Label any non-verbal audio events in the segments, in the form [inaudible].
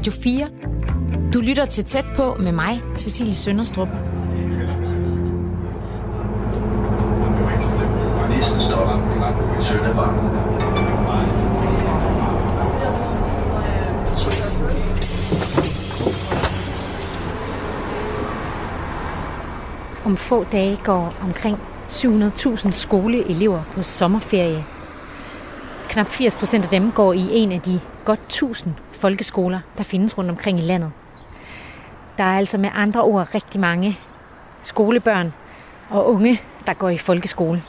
Radio 4. Du lytter til Tæt på med mig, Cecilie Sønderstrup. Næste stop. Søndervang. Om få dage går omkring 700.000 skoleelever på sommerferie. Knap 80 procent af dem går i en af de godt 1000 folkeskoler, der findes rundt omkring i landet. Der er altså med andre ord rigtig mange skolebørn og unge, der går i folkeskole.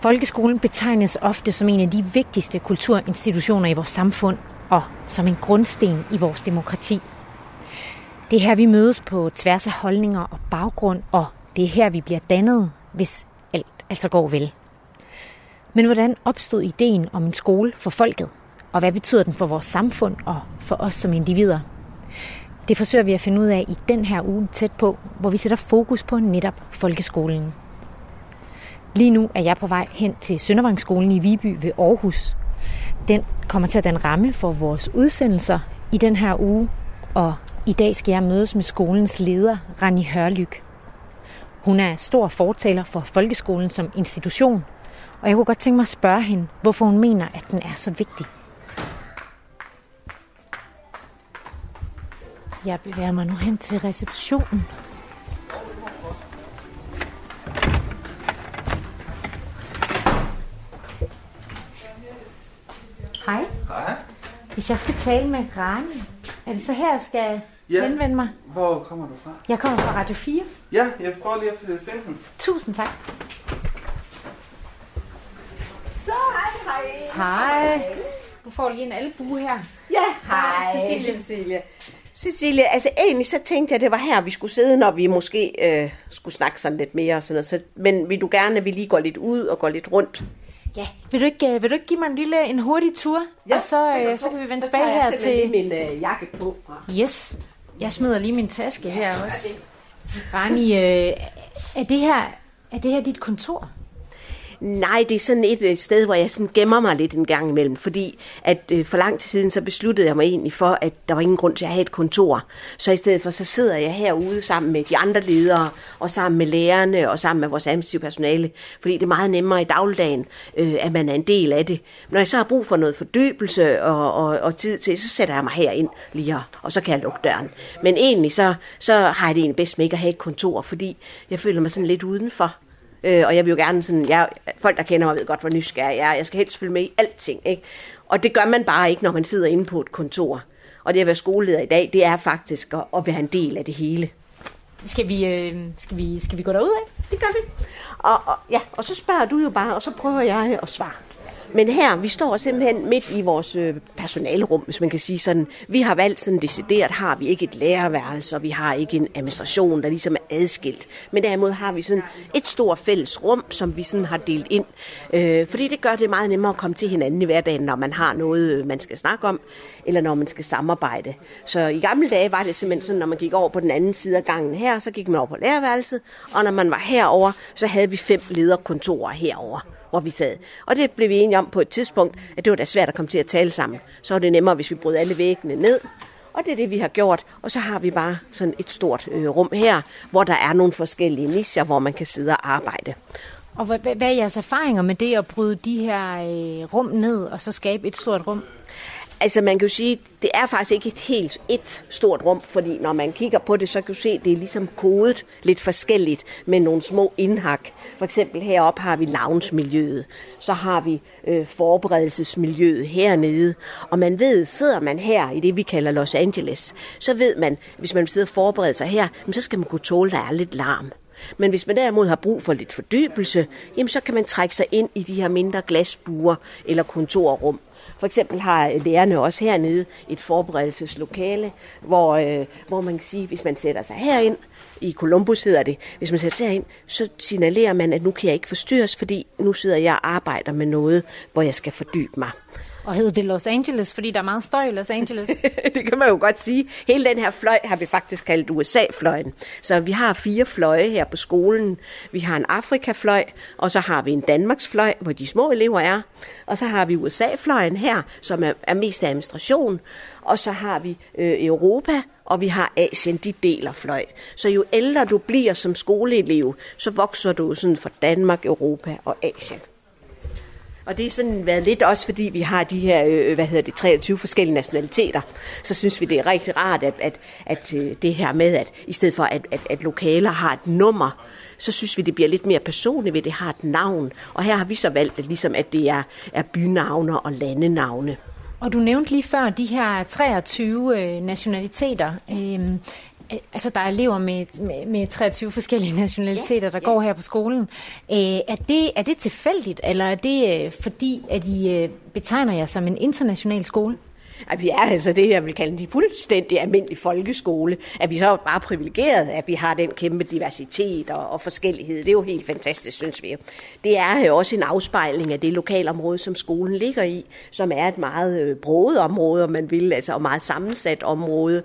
Folkeskolen betegnes ofte som en af de vigtigste kulturinstitutioner i vores samfund og som en grundsten i vores demokrati. Det er her, vi mødes på tværs af holdninger og baggrund, og det er her, vi bliver dannet, hvis alt altså går vel. Men hvordan opstod ideen om en skole for folket? Og hvad betyder den for vores samfund og for os som individer? Det forsøger vi at finde ud af i den her uge tæt på, hvor vi sætter fokus på netop folkeskolen. Lige nu er jeg på vej hen til Søndervangsskolen i Viby ved Aarhus. Den kommer til at danne ramme for vores udsendelser i den her uge, og i dag skal jeg mødes med skolens leder, Rani Hørlyk. Hun er stor fortaler for folkeskolen som institution, og jeg kunne godt tænke mig at spørge hende, hvorfor hun mener, at den er så vigtig. Jeg bevæger mig nu hen til receptionen. Hej. Hej. Hvis jeg skal tale med Rani, er det så her, jeg skal Ja. henvende mig? Hvor kommer du fra? Jeg kommer fra Radio 4. Ja, jeg prøver lige at finde den. Tusind tak. Så hej, hej. Hej. Du får lige en albue her. Ja, hej. Cecilie. Cecilie. Cecilie, altså egentlig så tænkte jeg, at det var her, vi skulle sidde, når vi måske øh, skulle snakke sådan lidt mere og sådan noget. Så, men vil du gerne, at vi lige går lidt ud og går lidt rundt? Ja. Vil du ikke, øh, vil du ikke give mig en lille en hurtig tur? og så, øh, så kan vi vende tilbage her så til... Lige min øh, jakke på. Yes. Jeg smider lige min taske her også. Rani, øh, er det her er det her dit kontor? Nej, det er sådan et øh, sted, hvor jeg sådan gemmer mig lidt en gang imellem, fordi at øh, for lang tid siden, så besluttede jeg mig egentlig for, at der var ingen grund til at have et kontor. Så i stedet for, så sidder jeg herude sammen med de andre ledere, og sammen med lærerne, og sammen med vores administrative personale, fordi det er meget nemmere i dagligdagen, øh, at man er en del af det. Når jeg så har brug for noget fordybelse og, og, og tid til, så sætter jeg mig herind lige her, og så kan jeg lukke døren. Men egentlig så, så har jeg det egentlig bedst med ikke at have et kontor, fordi jeg føler mig sådan lidt udenfor. Øh, og jeg vil jo gerne sådan, jeg, folk der kender mig ved godt, hvor nysgerrig jeg er. Jeg skal helst følge med i alting, ikke? Og det gør man bare ikke, når man sidder inde på et kontor. Og det at være skoleleder i dag, det er faktisk at, at være en del af det hele. Skal vi, øh, skal vi, skal vi gå derud af? Det gør vi. Og, og, ja, og så spørger du jo bare, og så prøver jeg at svare. Men her, vi står simpelthen midt i vores øh, personalerum, hvis man kan sige sådan. Vi har valgt sådan decideret, har vi ikke et lærerværelse, og vi har ikke en administration, der ligesom er adskilt. Men derimod har vi sådan et stort fælles rum, som vi sådan har delt ind. Øh, fordi det gør det meget nemmere at komme til hinanden i hverdagen, når man har noget, øh, man skal snakke om, eller når man skal samarbejde. Så i gamle dage var det simpelthen sådan, når man gik over på den anden side af gangen her, så gik man over på lærerværelset, og når man var herover, så havde vi fem lederkontorer herover hvor vi sad. Og det blev vi enige om på et tidspunkt, at det var da svært at komme til at tale sammen. Så var det nemmere, hvis vi brød alle væggene ned. Og det er det, vi har gjort. Og så har vi bare sådan et stort øh, rum her, hvor der er nogle forskellige nischer, hvor man kan sidde og arbejde. Og hvad, hvad er jeres erfaringer med det at bryde de her øh, rum ned, og så skabe et stort rum? Altså man kan jo sige, det er faktisk ikke et helt et stort rum, fordi når man kigger på det, så kan du se, at det er ligesom kodet lidt forskelligt med nogle små indhak. For eksempel heroppe har vi lounge-miljøet, så har vi øh, forberedelsesmiljøet hernede. Og man ved, sidder man her i det, vi kalder Los Angeles, så ved man, hvis man sidder og forbereder sig her, så skal man kunne tåle, at der er lidt larm. Men hvis man derimod har brug for lidt fordybelse, jamen så kan man trække sig ind i de her mindre glasbuer eller kontorrum. For eksempel har lærerne også hernede et forberedelseslokale, hvor, øh, hvor man kan sige, hvis man sætter sig herind, i Columbus hedder det, hvis man sætter sig herind, så signalerer man, at nu kan jeg ikke forstyrres, fordi nu sidder jeg og arbejder med noget, hvor jeg skal fordybe mig. Og hedder det Los Angeles, fordi der er meget støj i Los Angeles? [laughs] det kan man jo godt sige. Hele den her fløj har vi faktisk kaldt USA-fløjen. Så vi har fire fløje her på skolen. Vi har en Afrika-fløj, og så har vi en Danmarks-fløj, hvor de små elever er. Og så har vi USA-fløjen her, som er, er mest administration. Og så har vi øh, Europa, og vi har Asien, de deler fløj. Så jo ældre du bliver som skoleelev, så vokser du sådan fra Danmark, Europa og Asien. Og det er sådan været lidt også, fordi vi har de her, øh, hvad hedder det, 23 forskellige nationaliteter. Så synes vi, det er rigtig rart, at, at, at øh, det her med, at i stedet for, at, at, at lokaler har et nummer, så synes vi, det bliver lidt mere personligt ved, det har et navn. Og her har vi så valgt, at, ligesom, at det er, er bynavne og landenavne. Og du nævnte lige før de her 23 øh, nationaliteter. Øhm, Øhm, altså der er elever med, med, med 23 forskellige nationaliteter, der ja, ja. går her på skolen. Øh, er, det, er det tilfældigt, eller er det øh, fordi, at I øh, betegner jer som en international skole? At vi er altså det, jeg vil kalde en fuldstændig almindelig folkeskole. At vi så er bare privilegeret, at vi har den kæmpe diversitet og, og forskellighed. Det er jo helt fantastisk, synes vi. Det er jo også en afspejling af det lokalområde, som skolen ligger i, som er et meget øh, broget område, om man vil, altså og meget sammensat område.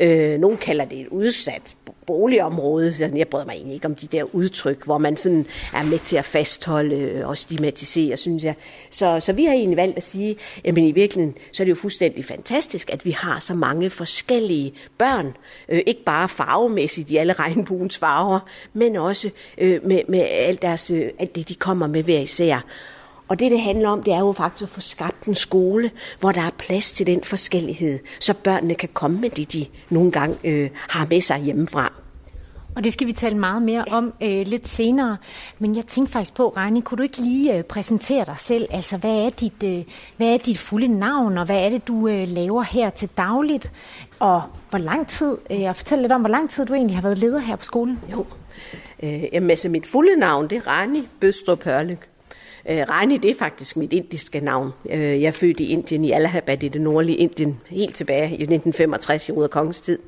Øh, nogle kalder det et udsat boligområde. Jeg bryder mig egentlig ikke om de der udtryk, hvor man sådan er med til at fastholde øh, og stigmatisere, synes jeg. Så, så vi har egentlig valgt at sige, at i virkeligheden, så er det jo fuldstændig fantastisk, at vi har så mange forskellige børn. Øh, ikke bare farvemæssigt i alle [laughs] regnbuens farver, men også øh, med, med alt, deres, øh, alt det, de kommer med hver især. Og det, det handler om, det er jo faktisk at få skabt en skole, hvor der er plads til den forskellighed, så børnene kan komme med det, de nogle gange øh, har med sig hjemmefra. Og det skal vi tale meget mere om øh, lidt senere. Men jeg tænkte faktisk på, Rani, kunne du ikke lige øh, præsentere dig selv? Altså, hvad er, dit, øh, hvad er dit fulde navn, og hvad er det, du øh, laver her til dagligt? Og hvor lang tid, øh, og fortæl lidt om, hvor lang tid du egentlig har været leder her på skolen. Jo, øh, jamen, altså mit fulde navn, det er Rani Bøstrup Hørlyk. Øh, Rani, det er faktisk mit indiske navn. Øh, jeg er født i Indien, i Allahabad i det nordlige Indien, helt tilbage i 1965 i Ruder Kongens tid.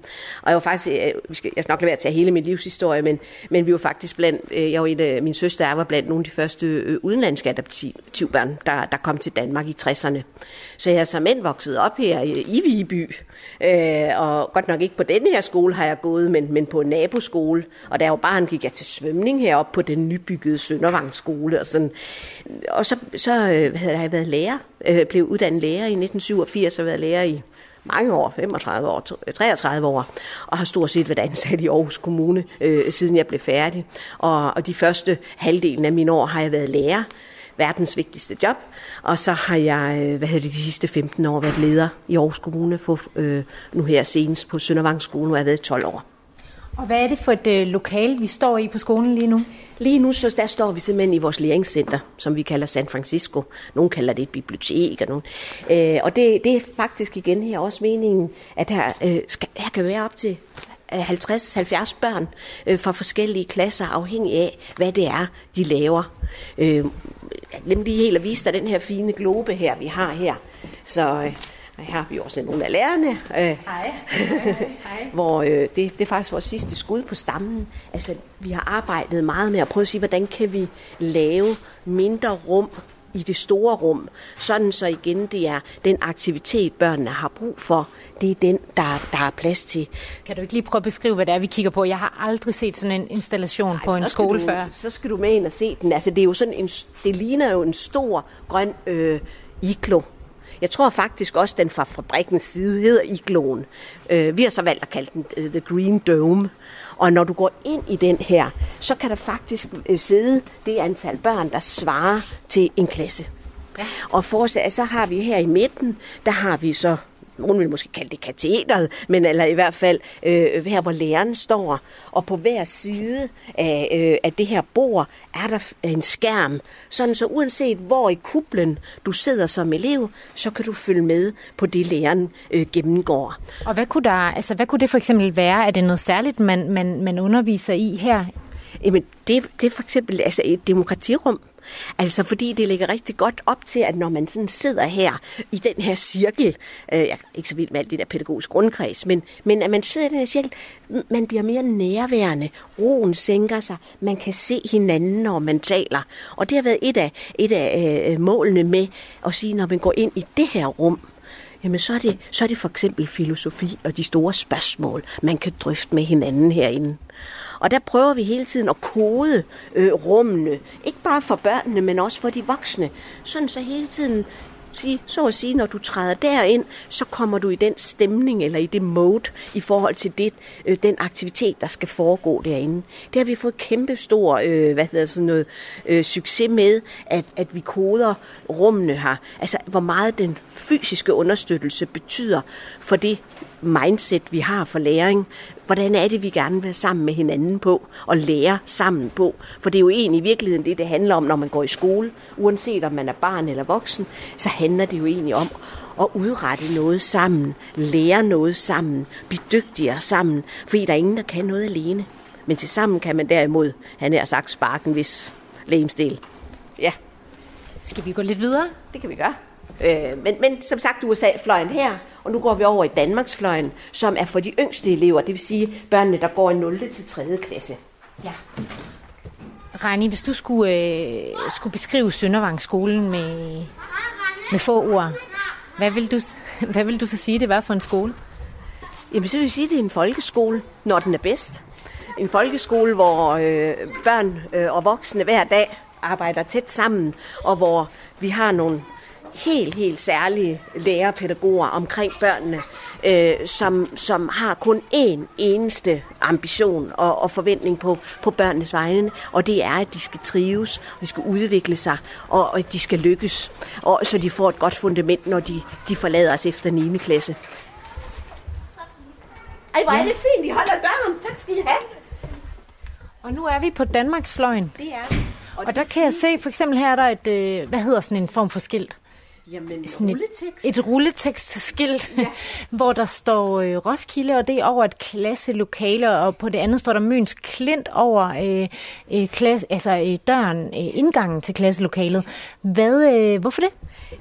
Og jeg var faktisk, øh, jeg skal nok lade være til hele min livshistorie, men, men vi var faktisk blandt, jeg var en af, min søster var blandt nogle af de første udenlandske adoptivbørn, der, der kom til Danmark i 60'erne. Så jeg er som mænd vokset op her i, i Viby, og godt nok ikke på denne her skole har jeg gået, men, men på en naboskole. Og da jeg var barn, gik jeg til svømning heroppe på den nybyggede Søndervangsskole, og sådan og så, så øh, havde jeg været lærer, øh, blev uddannet lærer i 1987 og været lærer i mange år, 35 år, 33 år, og har stort set været ansat i Aarhus Kommune, øh, siden jeg blev færdig. Og, og de første halvdelen af mine år har jeg været lærer, verdens vigtigste job, og så har jeg, øh, hvad hedder det, de sidste 15 år været leder i Aarhus Kommune, på, øh, nu her senest på Søndervangsskolen, hvor jeg har været 12 år. Og hvad er det for et øh, lokal, vi står i på skolen lige nu? Lige nu så der står vi simpelthen i vores læringscenter, som vi kalder San Francisco. Nogle kalder det et bibliotek. Og, nogen. Øh, og det, det er faktisk igen her også meningen, at her, øh, skal, her kan være op til øh, 50-70 børn øh, fra forskellige klasser, afhængig af, hvad det er, de laver. Øh, nemlig helt at vise dig den her fine globe her, vi har her. Så... Øh, her har vi også nogle af lærerne. Øh, hej. [laughs] hej, hej. hvor øh, det, det er faktisk vores sidste skud på stammen. Altså, vi har arbejdet meget med at prøve at sige, hvordan kan vi lave mindre rum i det store rum, sådan så igen det er den aktivitet, børnene har brug for, det er den, der, der er plads til. Kan du ikke lige prøve at beskrive, hvad det er, vi kigger på? Jeg har aldrig set sådan en installation Ej, på en skole du, før. Så skal du med ind og se den. Altså, det, er jo sådan en, det ligner jo en stor grøn øh, iglo, jeg tror faktisk også, den fra fabrikkens side hedder igloen. Øh, vi har så valgt at kalde den uh, The Green Dome. Og når du går ind i den her, så kan der faktisk uh, sidde det antal børn, der svarer til en klasse. Ja. Og for, så har vi her i midten, der har vi så nogen vil måske kalde det katedret, men eller i hvert fald øh, her, hvor læreren står. Og på hver side af, øh, af det her bord er der en skærm, sådan så uanset hvor i kublen du sidder som elev, så kan du følge med på det, læreren øh, gennemgår. Og hvad kunne, der, altså, hvad kunne det for eksempel være? Er det noget særligt, man, man, man underviser i her? Jamen, det, det er for eksempel altså et demokratirum Altså fordi det ligger rigtig godt op til, at når man sådan sidder her i den her cirkel, øh, jeg er ikke så vild med alt det der pædagogisk grundkreds, men, men at man sidder i den her cirkel, man bliver mere nærværende, roen sænker sig, man kan se hinanden, når man taler. Og det har været et af, et af øh, målene med at sige, når man går ind i det her rum, jamen så er, det, så er det for eksempel filosofi og de store spørgsmål, man kan drøfte med hinanden herinde. Og der prøver vi hele tiden at kode øh, rummene, ikke bare for børnene, men også for de voksne, sådan så hele tiden sige, så at sige, når du træder derind, så kommer du i den stemning eller i det mode i forhold til det, øh, den aktivitet, der skal foregå derinde. Det har vi fået kæmpe stor øh, hvad hedder sådan noget, øh, succes med, at, at vi koder rummene her. Altså, hvor meget den fysiske understøttelse betyder for det mindset, vi har for læring. Hvordan er det, vi gerne vil være sammen med hinanden på og lære sammen på? For det er jo egentlig i virkeligheden det, det handler om, når man går i skole. Uanset om man er barn eller voksen, så handler det jo egentlig om at udrette noget sammen, lære noget sammen, blive dygtigere sammen, fordi der er ingen, der kan noget alene. Men til sammen kan man derimod, han er sagt, sparken hvis lægemstil. Ja. Skal vi gå lidt videre? Det kan vi gøre. Øh, men, men som sagt, USA-fløjen her, og nu går vi over i Danmarksfløjen, som er for de yngste elever, det vil sige børnene, der går i 0. til 3. klasse. Ja. Rani, hvis du skulle, øh, skulle beskrive Søndervangsskolen med, med få ord, hvad vil, du, [laughs] hvad vil du så sige, det var for en skole? Jamen, så vil jeg sige, at det er en folkeskole, når den er bedst. En folkeskole, hvor øh, børn øh, og voksne hver dag arbejder tæt sammen, og hvor vi har nogle helt, helt særlige lærerpædagoger omkring børnene, øh, som, som har kun én eneste ambition og, og forventning på, på børnenes vegne, og det er, at de skal trives, og de skal udvikle sig, og, og at de skal lykkes, og så de får et godt fundament, når de, de forlader os efter 9. klasse. Ej, hvor er det fint, I holder døren. Tak skal I have. Og nu er vi på Danmarksfløjen. Det er. Og, og der kan jeg se, for eksempel her er der et, øh, hvad hedder sådan en form for skilt? Jamen, sådan rulletekst. Et, et rulletekstskilt, ja. [laughs] hvor der står øh, Roskilde, og det er over et klasselokale, og på det andet står der Møns Klint over øh, øh, klasse, altså, øh, døren, øh, indgangen til klasselokalet. Hvad, øh, hvorfor det?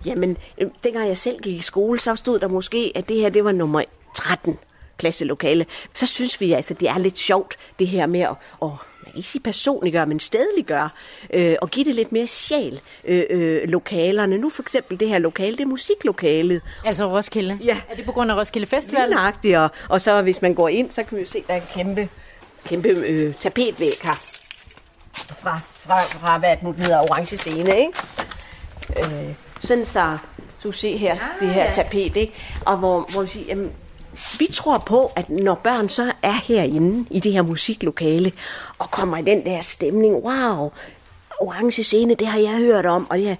Jamen, øh, dengang jeg selv gik i skole, så stod der måske, at det her det var nummer 13 klasselokale. Så synes vi altså, det er lidt sjovt, det her med at, at man kan ikke sige personliggøre, men stedliggøre, øh, og give det lidt mere sjæl øh, øh, lokalerne. Nu for eksempel det her lokale, det er musiklokalet. Altså Roskilde? Ja. Er det på grund af Roskilde Festival? Lige og, og så hvis man går ind, så kan vi jo se, der er en kæmpe, kæmpe øh, tapetvæg her. Fra, fra, fra, hvad nu hedder, orange scene, ikke? Øh, sådan så, du se her, ah, det her ja. tapet, ikke? Og hvor, hvor vi siger, jamen, vi tror på, at når børn så er herinde i det her musiklokale, og kommer i den der stemning, wow, orange scene, det har jeg hørt om, og ja,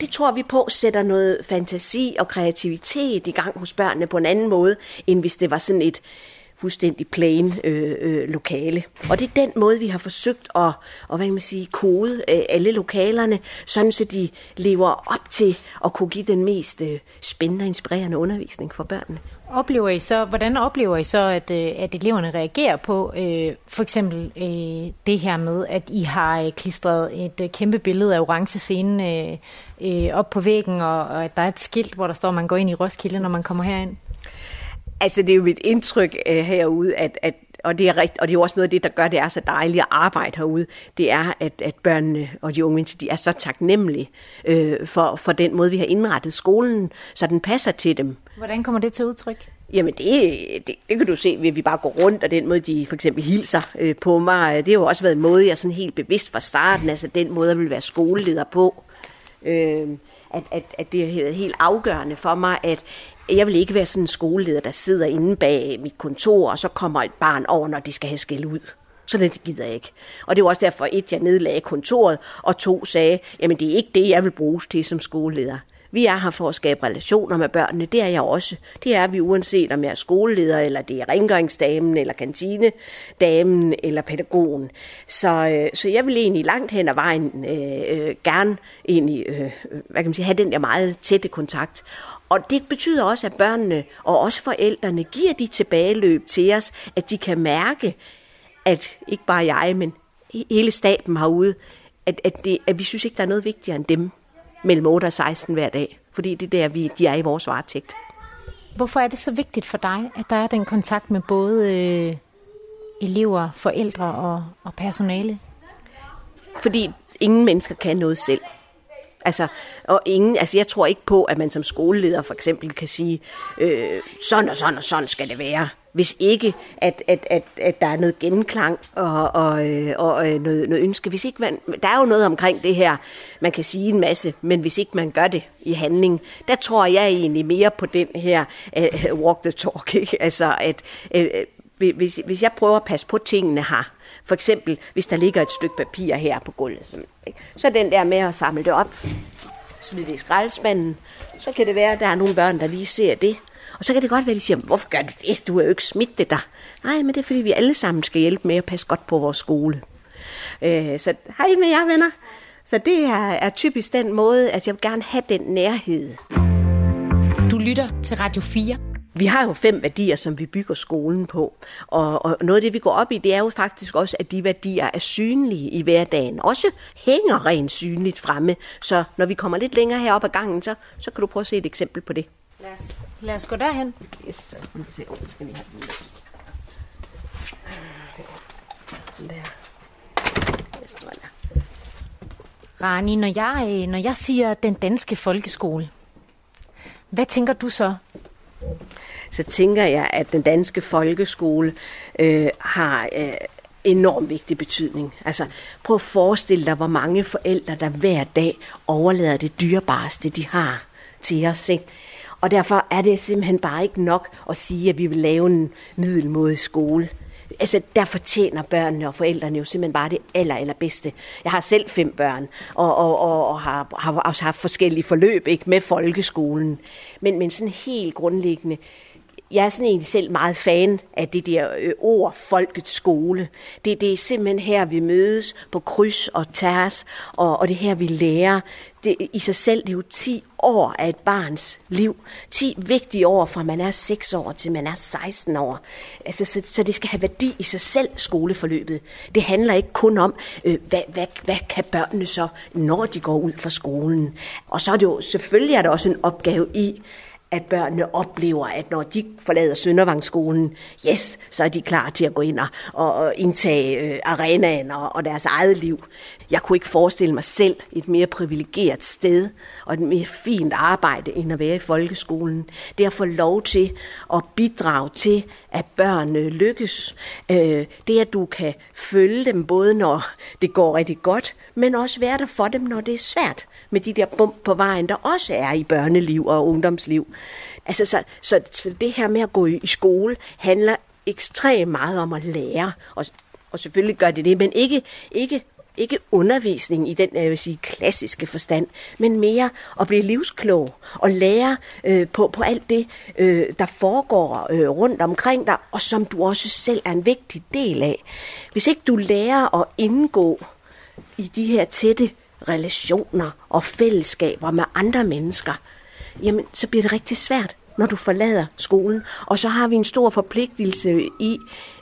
det tror vi på sætter noget fantasi og kreativitet i gang hos børnene på en anden måde, end hvis det var sådan et fuldstændig plain øh, øh, lokale. Og det er den måde, vi har forsøgt at, og hvad kan man sige, kode øh, alle lokalerne, sådan så de lever op til at kunne give den mest øh, spændende og inspirerende undervisning for børnene. Oplever I så, hvordan oplever I så, at, øh, at eleverne reagerer på øh, for eksempel øh, det her med, at I har øh, klistret et øh, kæmpe billede af orange scene øh, øh, op på væggen, og, og at der er et skilt, hvor der står, at man går ind i Roskilde, når man kommer herind? Altså, det er jo mit indtryk øh, herude, at, at og det er rigtigt, og det er jo også noget af det, der gør, det er så dejligt at arbejde herude, det er, at, at børnene og de unge mennesker, de er så taknemmelige øh, for, for den måde, vi har indrettet skolen, så den passer til dem. Hvordan kommer det til udtryk? Jamen det, det, det kan du se, ved at vi bare går rundt, og den måde, de for eksempel hilser øh, på mig, det har jo også været en måde, jeg sådan helt bevidst fra starten, altså den måde, jeg vil være skoleleder på. Øh, at, at, at det er helt afgørende for mig, at jeg vil ikke være sådan en skoleleder, der sidder inde bag mit kontor, og så kommer et barn over, når de skal have skæld ud. Så det gider jeg ikke. Og det var også derfor, et, jeg nedlagde kontoret, og to sagde, jamen det er ikke det, jeg vil bruges til som skoleleder. Vi er her for at skabe relationer med børnene, det er jeg også. Det er vi uanset om jeg er skoleleder, eller det er rengøringsdamen, eller kantinedamen, eller pædagogen. Så, øh, så jeg vil egentlig langt hen ad vejen øh, øh, gerne egentlig, øh, øh hvad kan man sige, have den der meget tætte kontakt. Og det betyder også, at børnene og også forældrene giver de tilbageløb til os, at de kan mærke, at ikke bare jeg, men hele staben herude, at, at, det, at vi synes ikke, der er noget vigtigere end dem mellem 8 og 16 hver dag. Fordi det er der, vi, de er i vores varetægt. Hvorfor er det så vigtigt for dig, at der er den kontakt med både øh, elever, forældre og, og personale? Fordi ingen mennesker kan noget selv. Altså, og ingen, altså jeg tror ikke på, at man som skoleleder for eksempel kan sige, øh, sådan og sådan og sådan skal det være. Hvis ikke, at, at, at, at der er noget genklang og, og, øh, og øh, noget, noget ønske. Hvis ikke man, der er jo noget omkring det her, man kan sige en masse, men hvis ikke man gør det i handling, der tror jeg egentlig mere på den her uh, walk the talk. Ikke? Altså, at uh, hvis, hvis jeg prøver at passe på tingene her, for eksempel, hvis der ligger et stykke papir her på gulvet, så den der med at samle det op, smide det i skraldespanden, så kan det være, at der er nogle børn, der lige ser det. Og så kan det godt være, at de siger, hvorfor gør du det? Du har jo ikke smidt det der. Nej, men det er, fordi vi alle sammen skal hjælpe med at passe godt på vores skole. Øh, så hej med jer, venner. Så det er, er typisk den måde, at jeg vil gerne have den nærhed. Du lytter til Radio 4. Vi har jo fem værdier, som vi bygger skolen på. Og, og noget af det, vi går op i, det er jo faktisk også, at de værdier er synlige i hverdagen. Også hænger rent synligt fremme. Så når vi kommer lidt længere herop ad gangen, så, så kan du prøve at se et eksempel på det. Lad os, lad os gå derhen. Yes, så skal vi se. Oh, skal lige have den der. Der. Rani, når jeg, øh, når jeg siger den danske folkeskole, hvad tænker du så? Så tænker jeg, at den danske folkeskole øh, har øh, enorm vigtig betydning. Altså, prøv at forestille dig, hvor mange forældre, der hver dag overlader det dyrebareste, de har til os. Ikke? Og derfor er det simpelthen bare ikke nok at sige, at vi vil lave en middelmodig skole. Altså, der fortjener børnene og forældrene jo simpelthen bare det aller, allerbedste. Jeg har selv fem børn, og, og, og, og har, har også haft forskellige forløb ikke, med folkeskolen. Men, men sådan helt grundlæggende, jeg er sådan egentlig selv meget fan af det der øh, ord, folkets skole. Det, det er simpelthen her, vi mødes på kryds og tærs, og, og det her, vi lærer. Det, I sig selv, det er jo 10 år af et barns liv. 10 vigtige år, fra man er 6 år til man er 16 år. Altså, så, så det skal have værdi i sig selv, skoleforløbet. Det handler ikke kun om, øh, hvad, hvad, hvad kan børnene så, når de går ud fra skolen. Og så er det jo, selvfølgelig er der også en opgave i, at børnene oplever, at når de forlader Søndervangsskolen, yes, så er de klar til at gå ind og, og indtage øh, arenaen og, og deres eget liv. Jeg kunne ikke forestille mig selv et mere privilegeret sted og et mere fint arbejde, end at være i folkeskolen. Det at få lov til at bidrage til, at børn lykkes. Øh, det at du kan følge dem, både når det går rigtig godt, men også være der for dem, når det er svært. Med de der bump på vejen, der også er i børneliv og ungdomsliv. Altså, så, så, så det her med at gå i, i skole handler ekstremt meget om at lære. Og, og selvfølgelig gør det det, men ikke, ikke ikke undervisning i den jeg vil sige, klassiske forstand, men mere at blive livsklog og lære øh, på, på alt det, øh, der foregår øh, rundt omkring dig, og som du også selv er en vigtig del af. Hvis ikke du lærer at indgå i de her tætte relationer og fællesskaber med andre mennesker, jamen så bliver det rigtig svært når du forlader skolen. Og så har vi en stor forpligtelse i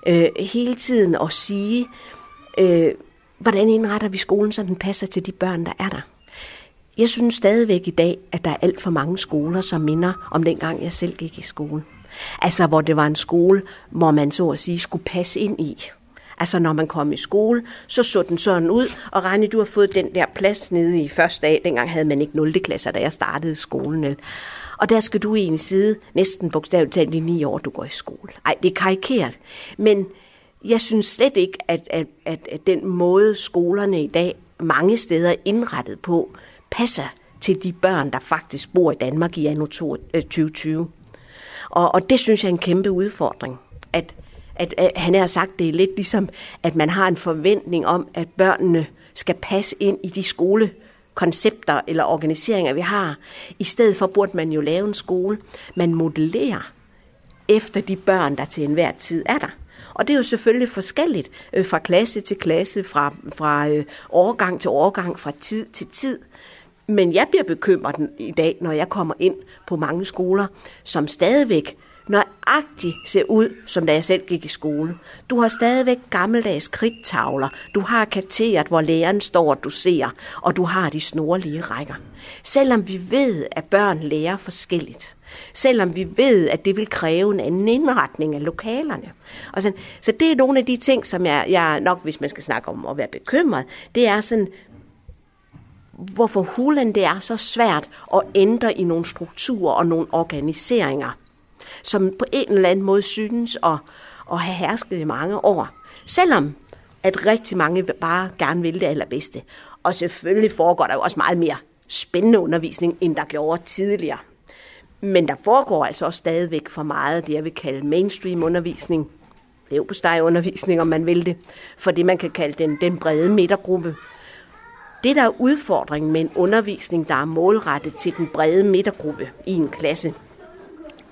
øh, hele tiden at sige, øh, hvordan indretter vi skolen, så den passer til de børn, der er der. Jeg synes stadigvæk i dag, at der er alt for mange skoler, som minder om dengang, jeg selv gik i skole. Altså, hvor det var en skole, hvor man så at sige skulle passe ind i. Altså, når man kom i skole, så så den sådan ud, og Rani, du har fået den der plads nede i første dag. Dengang havde man ikke 0. klasser, da jeg startede i skolen. Og der skal du egentlig sidde næsten bogstaveligt talt i ni år, du går i skole. Ej, det er karikeret. Men jeg synes slet ikke, at, at, at, at den måde, skolerne i dag mange steder er indrettet på, passer til de børn, der faktisk bor i Danmark i anno 2020. Øh, og, og det synes jeg er en kæmpe udfordring. At, at, at han har sagt, det er lidt ligesom, at man har en forventning om, at børnene skal passe ind i de skolekoncepter eller organiseringer, vi har. I stedet for burde man jo lave en skole, man modellerer efter de børn, der til enhver tid er der. Og det er jo selvfølgelig forskelligt øh, fra klasse til klasse, fra, fra øh, årgang til årgang, fra tid til tid. Men jeg bliver bekymret i dag, når jeg kommer ind på mange skoler, som stadigvæk nøjagtigt ser ud, som da jeg selv gik i skole. Du har stadigvæk gammeldags kridttavler. Du har kateret, hvor læreren står og du ser, og du har de snorlige rækker. Selvom vi ved, at børn lærer forskelligt. Selvom vi ved, at det vil kræve en anden indretning af lokalerne. Og sådan, så det er nogle af de ting, som jeg, jeg nok, hvis man skal snakke om at være bekymret, det er sådan, hvorfor hulen det er så svært at ændre i nogle strukturer og nogle organiseringer, som på en eller anden måde synes at, at have hersket i mange år. Selvom at rigtig mange bare gerne vil det allerbedste. Og selvfølgelig foregår der jo også meget mere spændende undervisning, end der gjorde tidligere. Men der foregår altså også stadigvæk for meget det, jeg vil kalde mainstream undervisning. Det er jo på undervisning, om man vil det. For det, man kan kalde den, den brede midtergruppe. Det, der er udfordringen med en undervisning, der er målrettet til den brede midtergruppe i en klasse,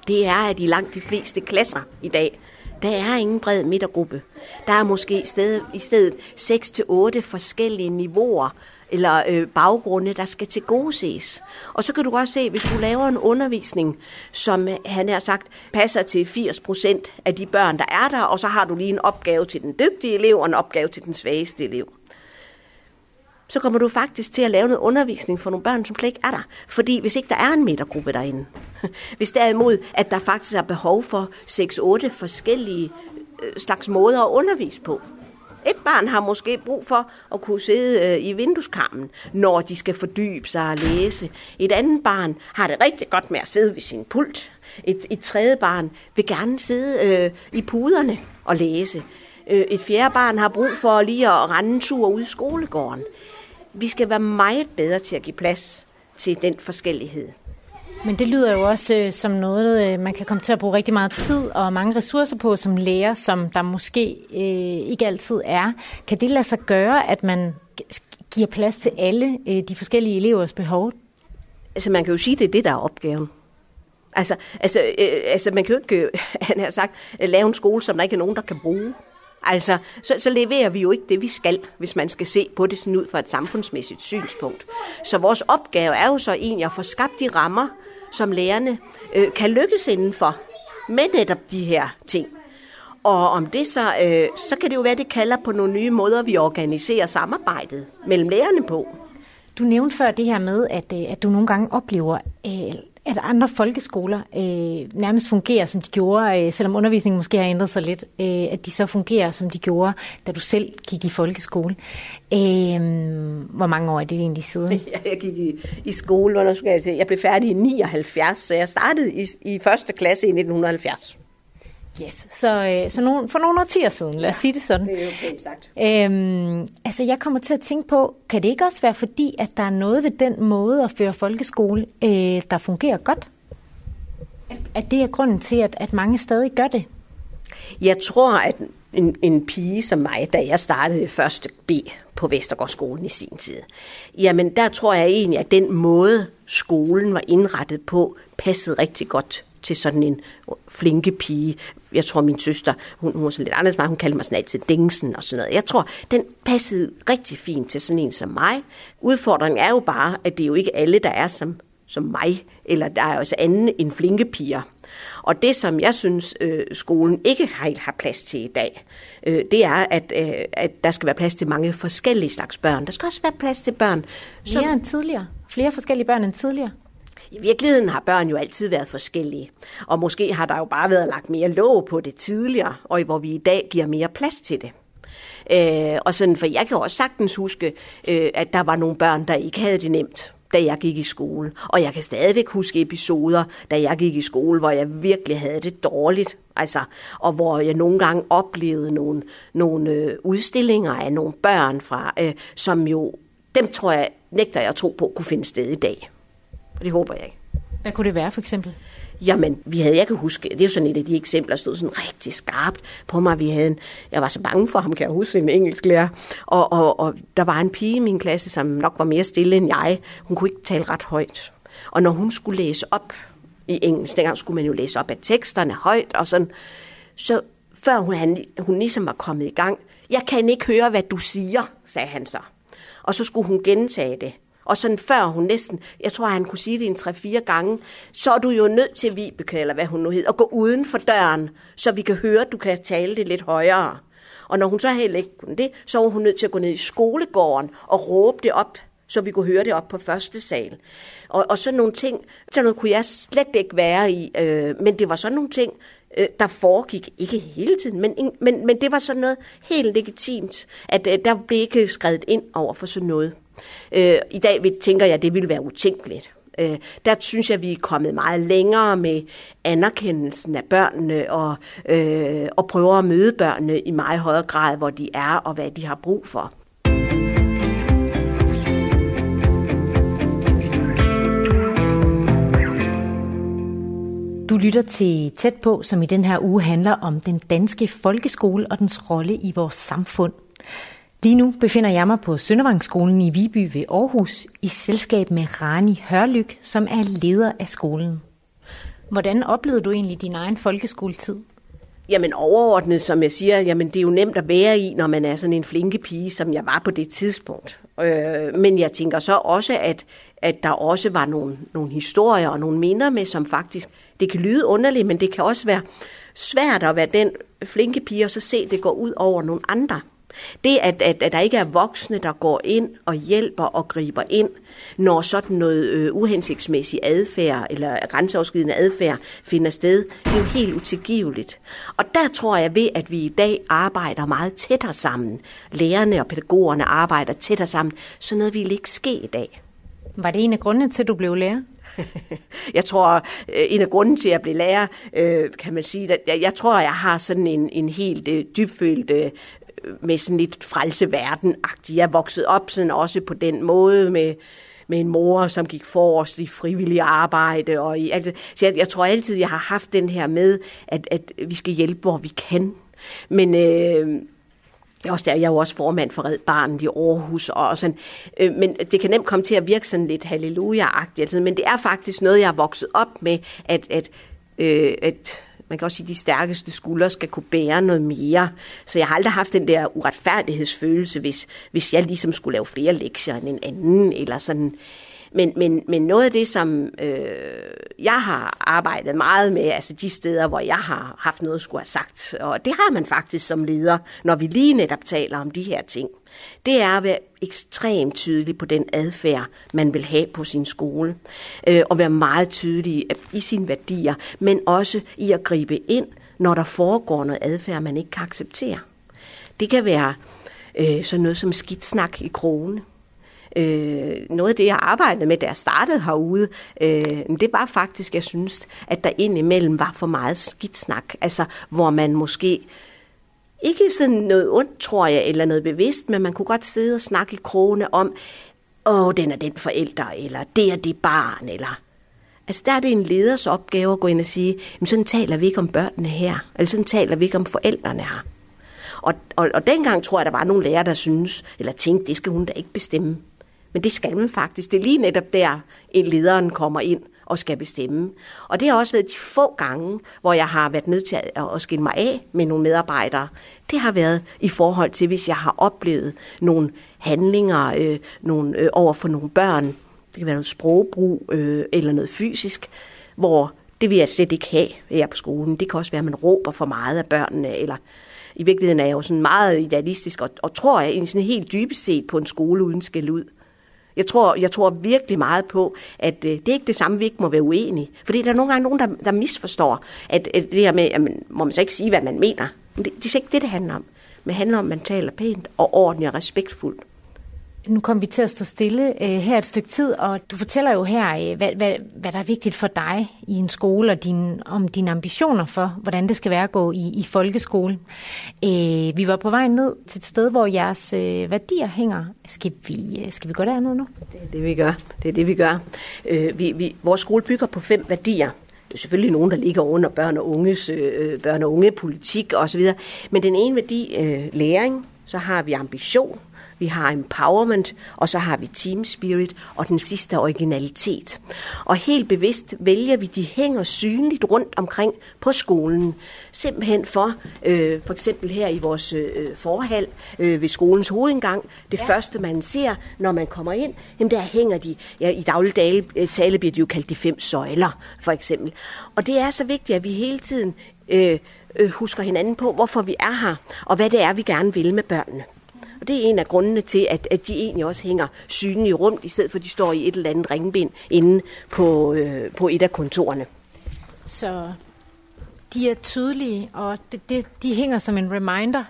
det er, at i langt de fleste klasser i dag, der er ingen bred midtergruppe. Der er måske i stedet, i stedet 6-8 forskellige niveauer eller øh, baggrunde, der skal til gode ses. Og så kan du også se, hvis du laver en undervisning, som øh, han har sagt, passer til 80 procent af de børn, der er der, og så har du lige en opgave til den dygtige elev og en opgave til den svageste elev så kommer du faktisk til at lave noget undervisning for nogle børn, som slet ikke er der. Fordi hvis ikke der er en midtergruppe derinde, [laughs] hvis derimod, at der faktisk er behov for 6-8 forskellige øh, slags måder at undervise på. Et barn har måske brug for at kunne sidde øh, i vindueskarmen, når de skal fordybe sig og læse. Et andet barn har det rigtig godt med at sidde ved sin pult. Et, et tredje barn vil gerne sidde øh, i puderne og læse. Øh, et fjerde barn har brug for lige at rende en tur ud i skolegården. Vi skal være meget bedre til at give plads til den forskellighed. Men det lyder jo også øh, som noget, øh, man kan komme til at bruge rigtig meget tid og mange ressourcer på som lærer, som der måske øh, ikke altid er. Kan det lade sig gøre, at man giver plads til alle øh, de forskellige elevers behov? Altså man kan jo sige, at det er det, der er opgaven. Altså, altså, øh, altså man kan jo ikke, øh, [laughs] han har sagt, øh, lave en skole, som der ikke er nogen, der kan bruge. Altså, så, så leverer vi jo ikke det, vi skal, hvis man skal se på det sådan ud fra et samfundsmæssigt synspunkt. Så vores opgave er jo så egentlig at få skabt de rammer, som lærerne øh, kan lykkes indenfor med netop de her ting. Og om det så, øh, så kan det jo være, det kalder på nogle nye måder, vi organiserer samarbejdet mellem lærerne på. Du nævnte før det her med, at, øh, at du nogle gange oplever øh, at andre folkeskoler øh, nærmest fungerer, som de gjorde, øh, selvom undervisningen måske har ændret sig lidt, øh, at de så fungerer, som de gjorde, da du selv gik i folkeskole. Øh, hvor mange år er det egentlig siden? [laughs] Jeg gik i, i skole, hvor skal jeg, til? jeg blev færdig i 79, så jeg startede i, i første klasse i 1970. Yes, så, øh, så nogle, for nogle årtier siden, lad os ja, sige det sådan. Det er jo pænt sagt. Øhm, altså jeg kommer til at tænke på, kan det ikke også være fordi, at der er noget ved den måde at føre folkeskole, øh, der fungerer godt? At, at det er grunden til, at, at mange stadig gør det? Jeg tror, at en, en pige som mig, da jeg startede i første B på Vestergårdsskolen i sin tid, jamen der tror jeg egentlig, at den måde skolen var indrettet på, passede rigtig godt til sådan en flinke pige. Jeg tror, min søster, hun, hun var sådan lidt anderledes, hun kaldte mig sådan altid Dingsen og sådan noget. Jeg tror, den passede rigtig fint til sådan en som mig. Udfordringen er jo bare, at det er jo ikke alle, der er som, som mig, eller der er også anden end flinke piger. Og det, som jeg synes, øh, skolen ikke helt har plads til i dag, øh, det er, at, øh, at der skal være plads til mange forskellige slags børn. Der skal også være plads til børn. Som... Mere end tidligere. Flere forskellige børn end tidligere. I virkeligheden har børn jo altid været forskellige, og måske har der jo bare været lagt mere låg på det tidligere, og hvor vi i dag giver mere plads til det. Øh, og sådan, for jeg kan også sagtens huske, øh, at der var nogle børn, der ikke havde det nemt da jeg gik i skole. Og jeg kan stadigvæk huske episoder, da jeg gik i skole, hvor jeg virkelig havde det dårligt. Altså, og hvor jeg nogle gange oplevede nogle, nogle øh, udstillinger af nogle børn, fra, øh, som jo, dem tror jeg, nægter jeg at tro på, kunne finde sted i dag. Og det håber jeg ikke. Hvad kunne det være for eksempel? Jamen, vi havde, jeg kan huske, det er jo sådan et af de eksempler, der stod sådan rigtig skarpt på mig. Vi havde en, jeg var så bange for ham, kan jeg huske, en engelsklærer. Og, og, og der var en pige i min klasse, som nok var mere stille end jeg. Hun kunne ikke tale ret højt. Og når hun skulle læse op i engelsk, dengang skulle man jo læse op af teksterne højt og sådan, så før hun, han, hun ligesom var kommet i gang, jeg kan ikke høre, hvad du siger, sagde han så. Og så skulle hun gentage det. Og sådan før hun næsten, jeg tror, han kunne sige det en tre-fire gange, så er du jo nødt til, Vibeke, eller hvad hun nu hed, at gå uden for døren, så vi kan høre, at du kan tale det lidt højere. Og når hun så heller ikke kunne det, så var hun nødt til at gå ned i skolegården og råbe det op, så vi kunne høre det op på første sal. Og, og sådan nogle ting, sådan noget kunne jeg slet ikke være i, øh, men det var sådan nogle ting, øh, der foregik, ikke hele tiden, men, men, men det var sådan noget helt legitimt, at øh, der blev ikke skrevet ind over for sådan noget. Øh, I dag tænker jeg, at det ville være utænkeligt. Øh, der synes jeg, at vi er kommet meget længere med anerkendelsen af børnene og, øh, og prøver at møde børnene i meget højere grad, hvor de er og hvad de har brug for. Du lytter til Tæt på, som i den her uge handler om den danske folkeskole og dens rolle i vores samfund. Lige nu befinder jeg mig på Søndervangsskolen i Viby ved Aarhus i selskab med Rani Hørlyk, som er leder af skolen. Hvordan oplevede du egentlig din egen folkeskoletid? Jamen overordnet, som jeg siger, jamen det er jo nemt at være i, når man er sådan en flinke pige, som jeg var på det tidspunkt. Øh, men jeg tænker så også, at, at der også var nogle, nogle historier og nogle minder med, som faktisk, det kan lyde underligt, men det kan også være svært at være den flinke pige, og så se, det går ud over nogle andre. Det, at, at, at der ikke er voksne, der går ind og hjælper og griber ind, når sådan noget øh, uhensigtsmæssig adfærd eller grænseoverskridende adfærd finder sted, det er jo helt utilgiveligt. Og der tror jeg ved, at vi i dag arbejder meget tættere sammen. Lærerne og pædagogerne arbejder tættere sammen, så noget ville ikke ske i dag. Var det en af grundene til, at du blev lærer? [laughs] jeg tror, øh, en af grunden til, at jeg blev lærer, øh, kan man sige, at jeg tror, jeg har sådan en, en helt øh, dybfølt med sådan lidt frelseverden -agtig. Jeg voksede op sådan også på den måde med, med en mor, som gik forrest i frivillig arbejde. Og i altså, Så jeg, jeg tror altid, jeg har haft den her med, at, at vi skal hjælpe, hvor vi kan. Men øh, også der, jeg er jo også formand for Red Barnet i Aarhus, og sådan, øh, men det kan nemt komme til at virke sådan lidt halleluja-agtigt, altså, men det er faktisk noget, jeg er vokset op med, at, at, øh, at man kan også sige, at de stærkeste skuldre skal kunne bære noget mere. Så jeg har aldrig haft den der uretfærdighedsfølelse, hvis, hvis jeg ligesom skulle lave flere lektier end en anden, eller sådan. Men, men, men noget af det, som øh, jeg har arbejdet meget med, altså de steder, hvor jeg har haft noget at skulle have sagt, og det har man faktisk som leder, når vi lige netop taler om de her ting, det er at være ekstremt tydelig på den adfærd, man vil have på sin skole, øh, og være meget tydelig øh, i sine værdier, men også i at gribe ind, når der foregår noget adfærd, man ikke kan acceptere. Det kan være øh, sådan noget som skidsnak i krone, Øh, noget af det, jeg arbejdede med, da jeg startede herude, øh, det var faktisk, jeg synes, at der indimellem var for meget skidtsnak. Altså, hvor man måske ikke sådan noget ondt, tror jeg, eller noget bevidst, men man kunne godt sidde og snakke i krone om, åh, den er den forælder, eller det er det barn, eller... Altså der er det en leders opgave at gå ind og sige, men sådan taler vi ikke om børnene her, eller sådan taler vi ikke om forældrene her. Og, og, og dengang tror jeg, der var nogle lærere, der synes, eller tænkte, det skal hun da ikke bestemme. Men det skal man faktisk. Det er lige netop der, en lederen kommer ind og skal bestemme. Og det har også været de få gange, hvor jeg har været nødt til at skille mig af med nogle medarbejdere. Det har været i forhold til, hvis jeg har oplevet nogle handlinger øh, nogle, øh, over for nogle børn. Det kan være noget sprogbrug øh, eller noget fysisk, hvor det vil jeg slet ikke have her på skolen. Det kan også være, at man råber for meget af børnene, eller i virkeligheden er jeg jo sådan meget idealistisk, og, og tror jeg sådan helt dybest set på en skole uden skæld ud. Jeg tror, jeg tror virkelig meget på, at øh, det er ikke det samme, vi ikke må være uenige. Fordi der er nogle gange nogen, der, der misforstår, at, at det her med, at man, må man så ikke sige, hvad man mener. Men det, det er ikke det, det handler om. Men det handler om, at man taler pænt og ordentligt og respektfuldt. Nu kommer vi til at stå stille øh, her et stykke tid, og du fortæller jo her, øh, hvad, hvad, hvad der er vigtigt for dig i en skole, og din, om dine ambitioner for, hvordan det skal være at gå i, i folkeskole. Øh, vi var på vej ned til et sted, hvor jeres øh, værdier hænger. Skal vi, øh, skal vi gå derned nu? Det er det, vi gør. Det er det, vi gør. Øh, vi, vi, vores skole bygger på fem værdier. Det er selvfølgelig nogen, der ligger under børn og unges øh, børn og unge politik osv. Men den ene værdi, øh, læring, så har vi ambition, vi har empowerment, og så har vi team spirit, og den sidste originalitet. Og helt bevidst vælger vi, de hænger synligt rundt omkring på skolen. Simpelthen for, øh, for eksempel her i vores øh, forhal øh, ved skolens hovedindgang, det ja. første man ser, når man kommer ind, jamen der hænger de, ja, i daglig tale bliver de jo kaldt de fem søjler, for eksempel. Og det er så vigtigt, at vi hele tiden øh, øh, husker hinanden på, hvorfor vi er her, og hvad det er, vi gerne vil med børnene. Og det er en af grundene til, at, at de egentlig også hænger synlige rundt, i stedet for at de står i et eller andet ringbind inde på, øh, på et af kontorerne. Så de er tydelige, og det, det, de hænger som en reminder.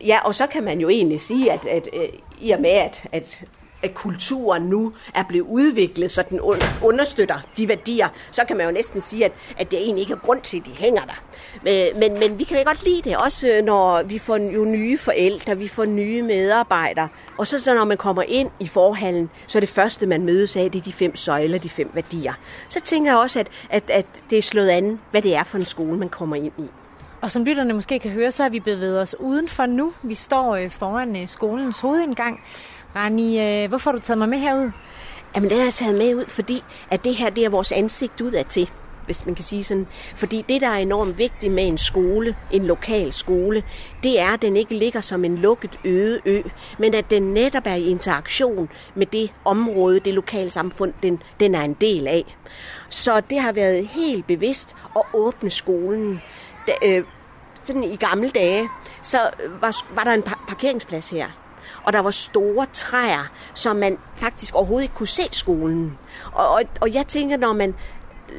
Ja, og så kan man jo egentlig sige, at, at, at i og med, at, at at kulturen nu er blevet udviklet, så den understøtter de værdier, så kan man jo næsten sige, at, at det egentlig ikke er grund til, at de hænger der. Men, men, men vi kan godt lide det, også øh, når vi får jo nye forældre, vi får nye medarbejdere. Og så, så når man kommer ind i forhallen, så er det første, man mødes af, det er de fem søjler, de fem værdier. Så tænker jeg også, at, at, at det er slået an, hvad det er for en skole, man kommer ind i. Og som lytterne måske kan høre, så har vi bevæget os udenfor nu. Vi står øh, foran skolens hovedindgang. Rani, øh, hvorfor har du taget mig med herud? Jamen, det har jeg taget med ud, fordi at det her det er vores ansigt udad til hvis man kan sige sådan. Fordi det, der er enormt vigtigt med en skole, en lokal skole, det er, at den ikke ligger som en lukket øde ø, men at den netop er i interaktion med det område, det lokale samfund, den, den er en del af. Så det har været helt bevidst at åbne skolen. Da, øh, sådan i gamle dage, så øh, var, var der en parkeringsplads her og der var store træer, som man faktisk overhovedet ikke kunne se skolen. Og, og, og jeg tænker, når man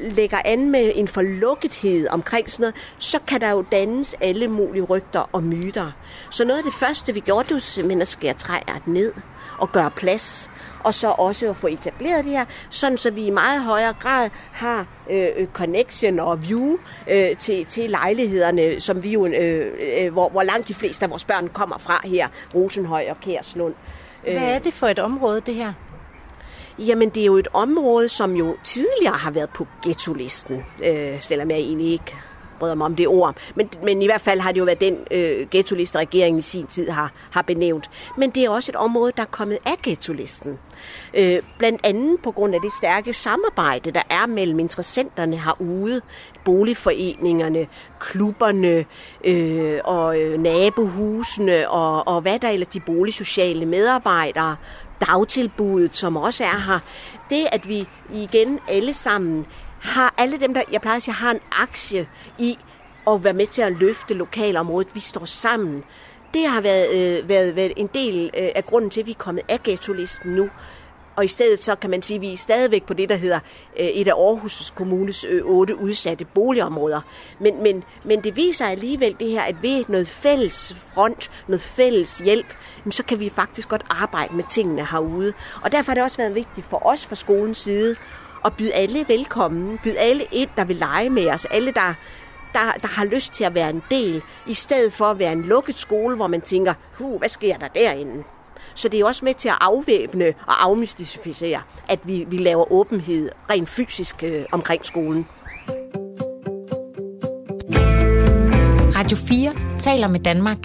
lægger an med en forlukkethed omkring sådan noget, så kan der jo dannes alle mulige rygter og myter. Så noget af det første, vi gjorde, det var simpelthen at skære træer ned og gøre plads og så også at få etableret det her, sådan så vi i meget højere grad har øh, øh, connection og view øh, til, til lejlighederne, som vi jo, øh, øh, hvor, hvor langt de fleste af vores børn kommer fra her, Rosenhøj og Kærslund. Hvad er det for et område, det her? Jamen, det er jo et område, som jo tidligere har været på ghetto-listen, øh, selvom jeg egentlig ikke bryder mig om det ord. Men, men i hvert fald har det jo været den øh, ghetto-liste, regeringen i sin tid har, har benævnt. Men det er også et område, der er kommet af ghetto-listen. Øh, blandt andet på grund af det stærke samarbejde, der er mellem interessenterne herude, boligforeningerne, klubberne øh, og øh, nabohusene og, og hvad der ellers de boligsociale medarbejdere, dagtilbuddet, som også er her. Det, at vi igen alle sammen har alle dem, der, jeg plejer at sige, har en aktie i at være med til at løfte lokalområdet. Vi står sammen. Det har været, øh, været, været en del øh, af grunden til, at vi er kommet af ghetto-listen nu. Og i stedet så kan man sige, at vi er stadigvæk på det, der hedder øh, et af Aarhus Kommunes øh, otte udsatte boligområder. Men, men, men det viser alligevel det her, at ved noget fælles front, noget fælles hjælp, så kan vi faktisk godt arbejde med tingene herude. Og derfor har det også været vigtigt for os fra skolens side og byde alle velkommen. Byde alle ind, der vil lege med os. Alle, der, der, der har lyst til at være en del, i stedet for at være en lukket skole, hvor man tænker, huh, hvad sker der derinde? Så det er også med til at afvæbne og afmystificere, at vi, vi laver åbenhed rent fysisk øh, omkring skolen. Radio 4 taler med Danmark.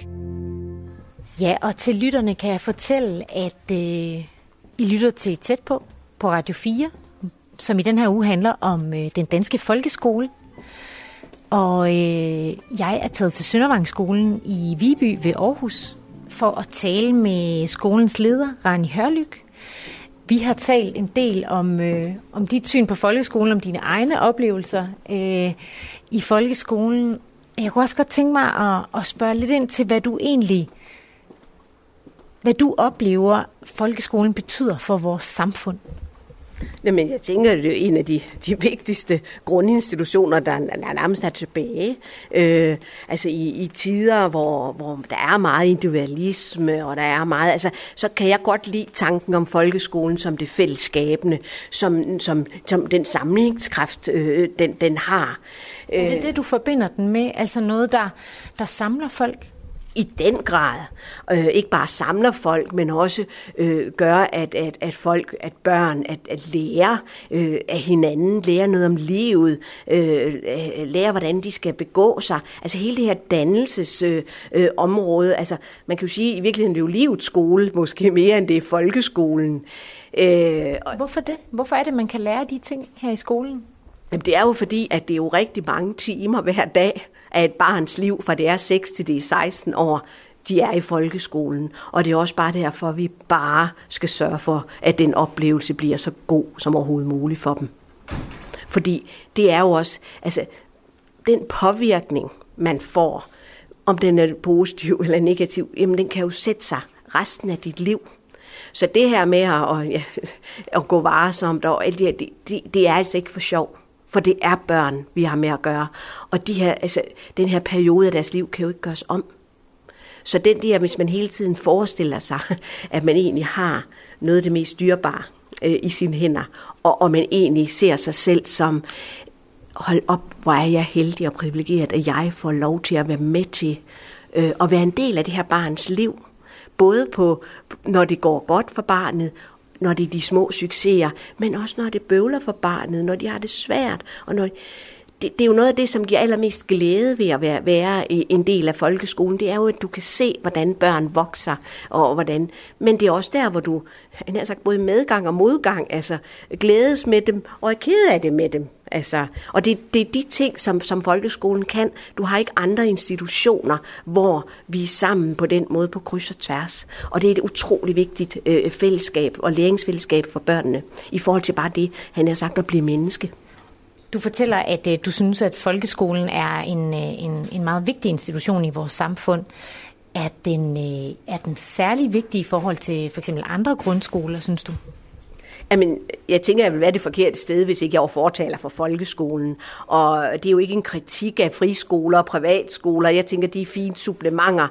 Ja, og til lytterne kan jeg fortælle, at øh, I lytter til Tæt på på Radio 4 som i den her uge handler om øh, den danske folkeskole. Og øh, jeg er taget til Søndervangsskolen i Viby ved Aarhus for at tale med skolens leder, Rani Hørlyk. Vi har talt en del om, øh, om dit syn på folkeskolen, om dine egne oplevelser øh, i folkeskolen. Jeg kunne også godt tænke mig at, at spørge lidt ind til, hvad du egentlig hvad du oplever, folkeskolen betyder for vores samfund. Jamen, jeg tænker, det er en af de, de vigtigste grundinstitutioner, der, der nærmest er tilbage. Øh, altså i, i tider, hvor, hvor der er meget individualisme, og der er meget, altså, så kan jeg godt lide tanken om folkeskolen som det fællesskabende, som, som, som den samlingskraft, øh, den, den har. Er det det, du forbinder den med? Altså noget, der, der samler folk? I den grad øh, ikke bare samler folk, men også øh, gør, at, at, at folk, at børn, at, at lære øh, af hinanden, lære noget om livet, øh, lære, hvordan de skal begå sig. Altså hele det her dannelsesområde. Øh, øh, område. altså man kan jo sige, i virkeligheden det er jo livets skole, måske mere end det er folkeskolen. Øh, Hvorfor det? Hvorfor er det, man kan lære de ting her i skolen? Jamen, det er jo fordi, at det er jo rigtig mange timer hver dag af et barns liv, fra det er 6 til det er 16 år, de er i folkeskolen. Og det er også bare derfor, at vi bare skal sørge for, at den oplevelse bliver så god som overhovedet muligt for dem. Fordi det er jo også, altså, den påvirkning, man får, om den er positiv eller negativ, jamen den kan jo sætte sig resten af dit liv. Så det her med at, at, ja, at gå varesomt, og alt det, det, det er altså ikke for sjov. For det er børn, vi har med at gøre. Og de her, altså, den her periode af deres liv kan jo ikke gøres om. Så den der, hvis man hele tiden forestiller sig, [laughs] at man egentlig har noget af det mest dyrebare øh, i sine hænder, og, og man egentlig ser sig selv som, hold op, hvor er jeg heldig og privilegeret, at jeg får lov til at være med til øh, at være en del af det her barns liv. Både på, når det går godt for barnet, når det er de små succeser, men også når det bøvler for barnet, når de har det svært, og når det, det er jo noget af det, som giver allermest glæde ved at være, være en del af folkeskolen. Det er jo, at du kan se, hvordan børn vokser, og hvordan, men det er også der, hvor du han har sagt, både medgang og modgang, altså glædes med dem, og er ked af det med dem. Altså, og det, det er de ting, som, som folkeskolen kan. Du har ikke andre institutioner, hvor vi er sammen på den måde på kryds og tværs. Og det er et utrolig vigtigt øh, fællesskab og læringsfællesskab for børnene, i forhold til bare det, han har sagt, at blive menneske. Du fortæller, at øh, du synes, at folkeskolen er en, øh, en, en meget vigtig institution i vores samfund. Er den, øh, er den særlig vigtig i forhold til for eksempel andre grundskoler, synes du? Jamen, jeg tænker, jeg vil være det forkerte sted, hvis ikke jeg var fortaler for folkeskolen. Og det er jo ikke en kritik af friskoler og privatskoler. Jeg tænker, de er fine supplementer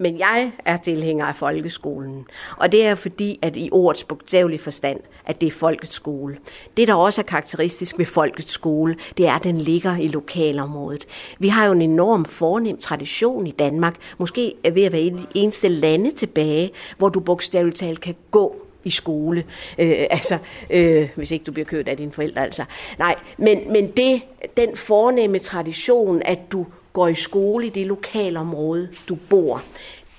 men jeg er tilhænger af folkeskolen. Og det er fordi, at i ordets bogstavelige forstand, at det er folkets skole. Det, der også er karakteristisk ved folkets skole, det er, at den ligger i lokalområdet. Vi har jo en enorm fornem tradition i Danmark, måske ved at være et eneste lande tilbage, hvor du bogstaveligt talt kan gå i skole. Øh, altså, øh, hvis ikke du bliver kørt af dine forældre, altså. Nej, men, men det, den fornemme tradition, at du går i skole i det lokale område, du bor.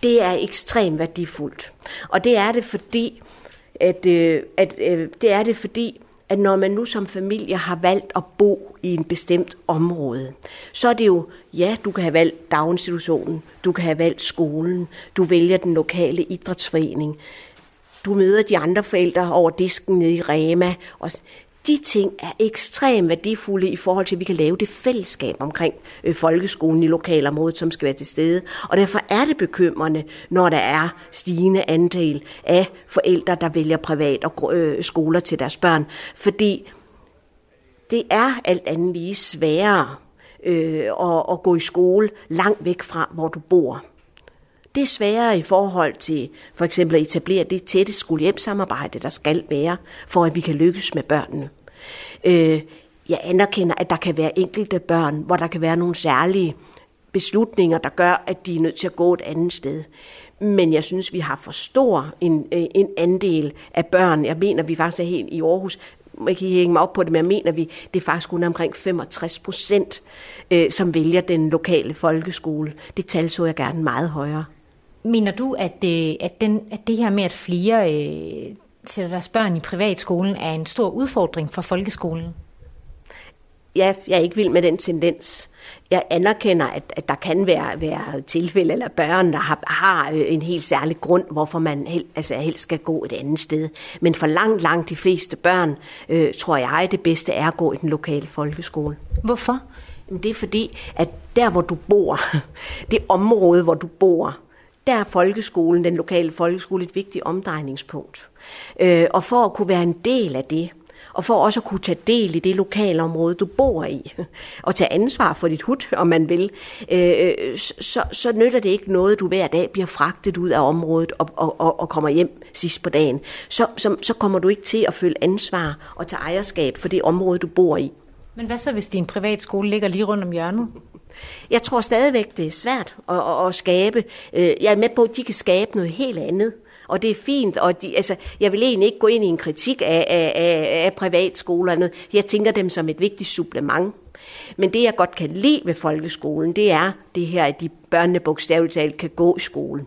Det er ekstremt værdifuldt. Og det er det fordi, at, øh, at øh, det er det fordi, at når man nu som familie har valgt at bo i en bestemt område, så er det jo, ja, du kan have valgt daginstitutionen, du kan have valgt skolen, du vælger den lokale idrætsforening, du møder de andre forældre over disken nede i Rema. Og de ting er ekstremt værdifulde i forhold til, at vi kan lave det fællesskab omkring øh, folkeskolen i lokalområdet, som skal være til stede. Og derfor er det bekymrende, når der er stigende andel af forældre, der vælger privat og øh, skoler til deres børn. Fordi det er alt andet lige sværere øh, at, at gå i skole langt væk fra, hvor du bor. Det er sværere i forhold til for eksempel at etablere det tætte skole-hjem-samarbejde, der skal være, for at vi kan lykkes med børnene. Øh, jeg anerkender, at der kan være enkelte børn, hvor der kan være nogle særlige beslutninger, der gør, at de er nødt til at gå et andet sted. Men jeg synes, vi har for stor en, øh, en andel af børn. Jeg mener, vi faktisk er helt i Aarhus, jeg kan hænge mig op på det, men jeg mener, vi, det er faktisk kun omkring 65 procent, øh, som vælger den lokale folkeskole. Det tal så jeg gerne meget højere. Mener du, at, det, at, den, at det her med, at flere øh, sætter deres børn i privatskolen, er en stor udfordring for folkeskolen? Ja, jeg er ikke vild med den tendens. Jeg anerkender, at, at der kan være, være tilfælde eller børn, der har, har øh, en helt særlig grund, hvorfor man hel, altså helst skal gå et andet sted. Men for langt, langt de fleste børn, øh, tror jeg, det bedste er at gå i den lokale folkeskole. Hvorfor? Jamen, det er fordi, at der hvor du bor, [laughs] det område, hvor du bor, der er folkeskolen, den lokale folkeskole, et vigtigt omdrejningspunkt. Øh, og for at kunne være en del af det, og for også at kunne tage del i det lokale område, du bor i, [laughs] og tage ansvar for dit hud, om man vil, øh, øh så, så nytter det ikke noget, du hver dag bliver fragtet ud af området og, og, og, og kommer hjem sidst på dagen. Så, så, så kommer du ikke til at føle ansvar og tage ejerskab for det område, du bor i. Men hvad så, hvis din privatskole ligger lige rundt om hjørnet? Jeg tror stadigvæk, det er svært at, at, at skabe. Øh, jeg er med på, at de kan skabe noget helt andet. Og det er fint, og de, altså, jeg vil egentlig ikke gå ind i en kritik af, af, af, af privatskolerne. Jeg tænker dem som et vigtigt supplement. Men det, jeg godt kan lide ved folkeskolen, det er det her, at de børnene bogstaveligt talt kan gå i skole.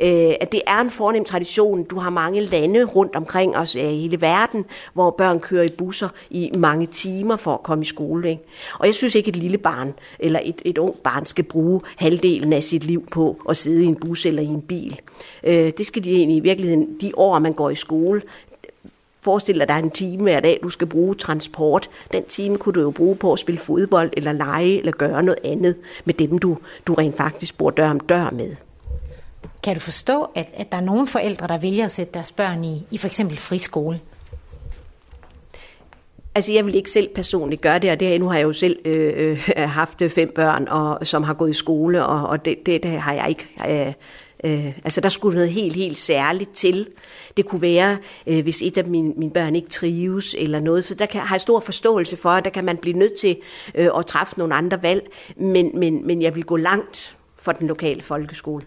Øh, at det er en fornem tradition. Du har mange lande rundt omkring os øh, i hele verden, hvor børn kører i busser i mange timer for at komme i skole. Ikke? Og jeg synes ikke, et lille barn eller et, et ung barn skal bruge halvdelen af sit liv på at sidde i en bus eller i en bil. Øh, det skal de egentlig i virkeligheden, de år, man går i skole, Forestil dig, at der er en time hver dag, du skal bruge transport. Den time kunne du jo bruge på at spille fodbold, eller lege, eller gøre noget andet med dem, du, du rent faktisk bor dør om dør med. Kan du forstå, at, at der er nogle forældre, der vælger at sætte deres børn i, i for eksempel friskole? Altså, jeg vil ikke selv personligt gøre det, og det, nu har jeg jo selv øh, øh, haft fem børn, og, som har gået i skole, og, og det, det, det har jeg ikke øh, Øh, altså der skulle noget helt, helt særligt til. Det kunne være, øh, hvis et af mine, mine børn ikke trives eller noget, så der kan, har jeg stor forståelse for, at der kan man blive nødt til øh, at træffe nogle andre valg, men, men, men jeg vil gå langt for den lokale folkeskole.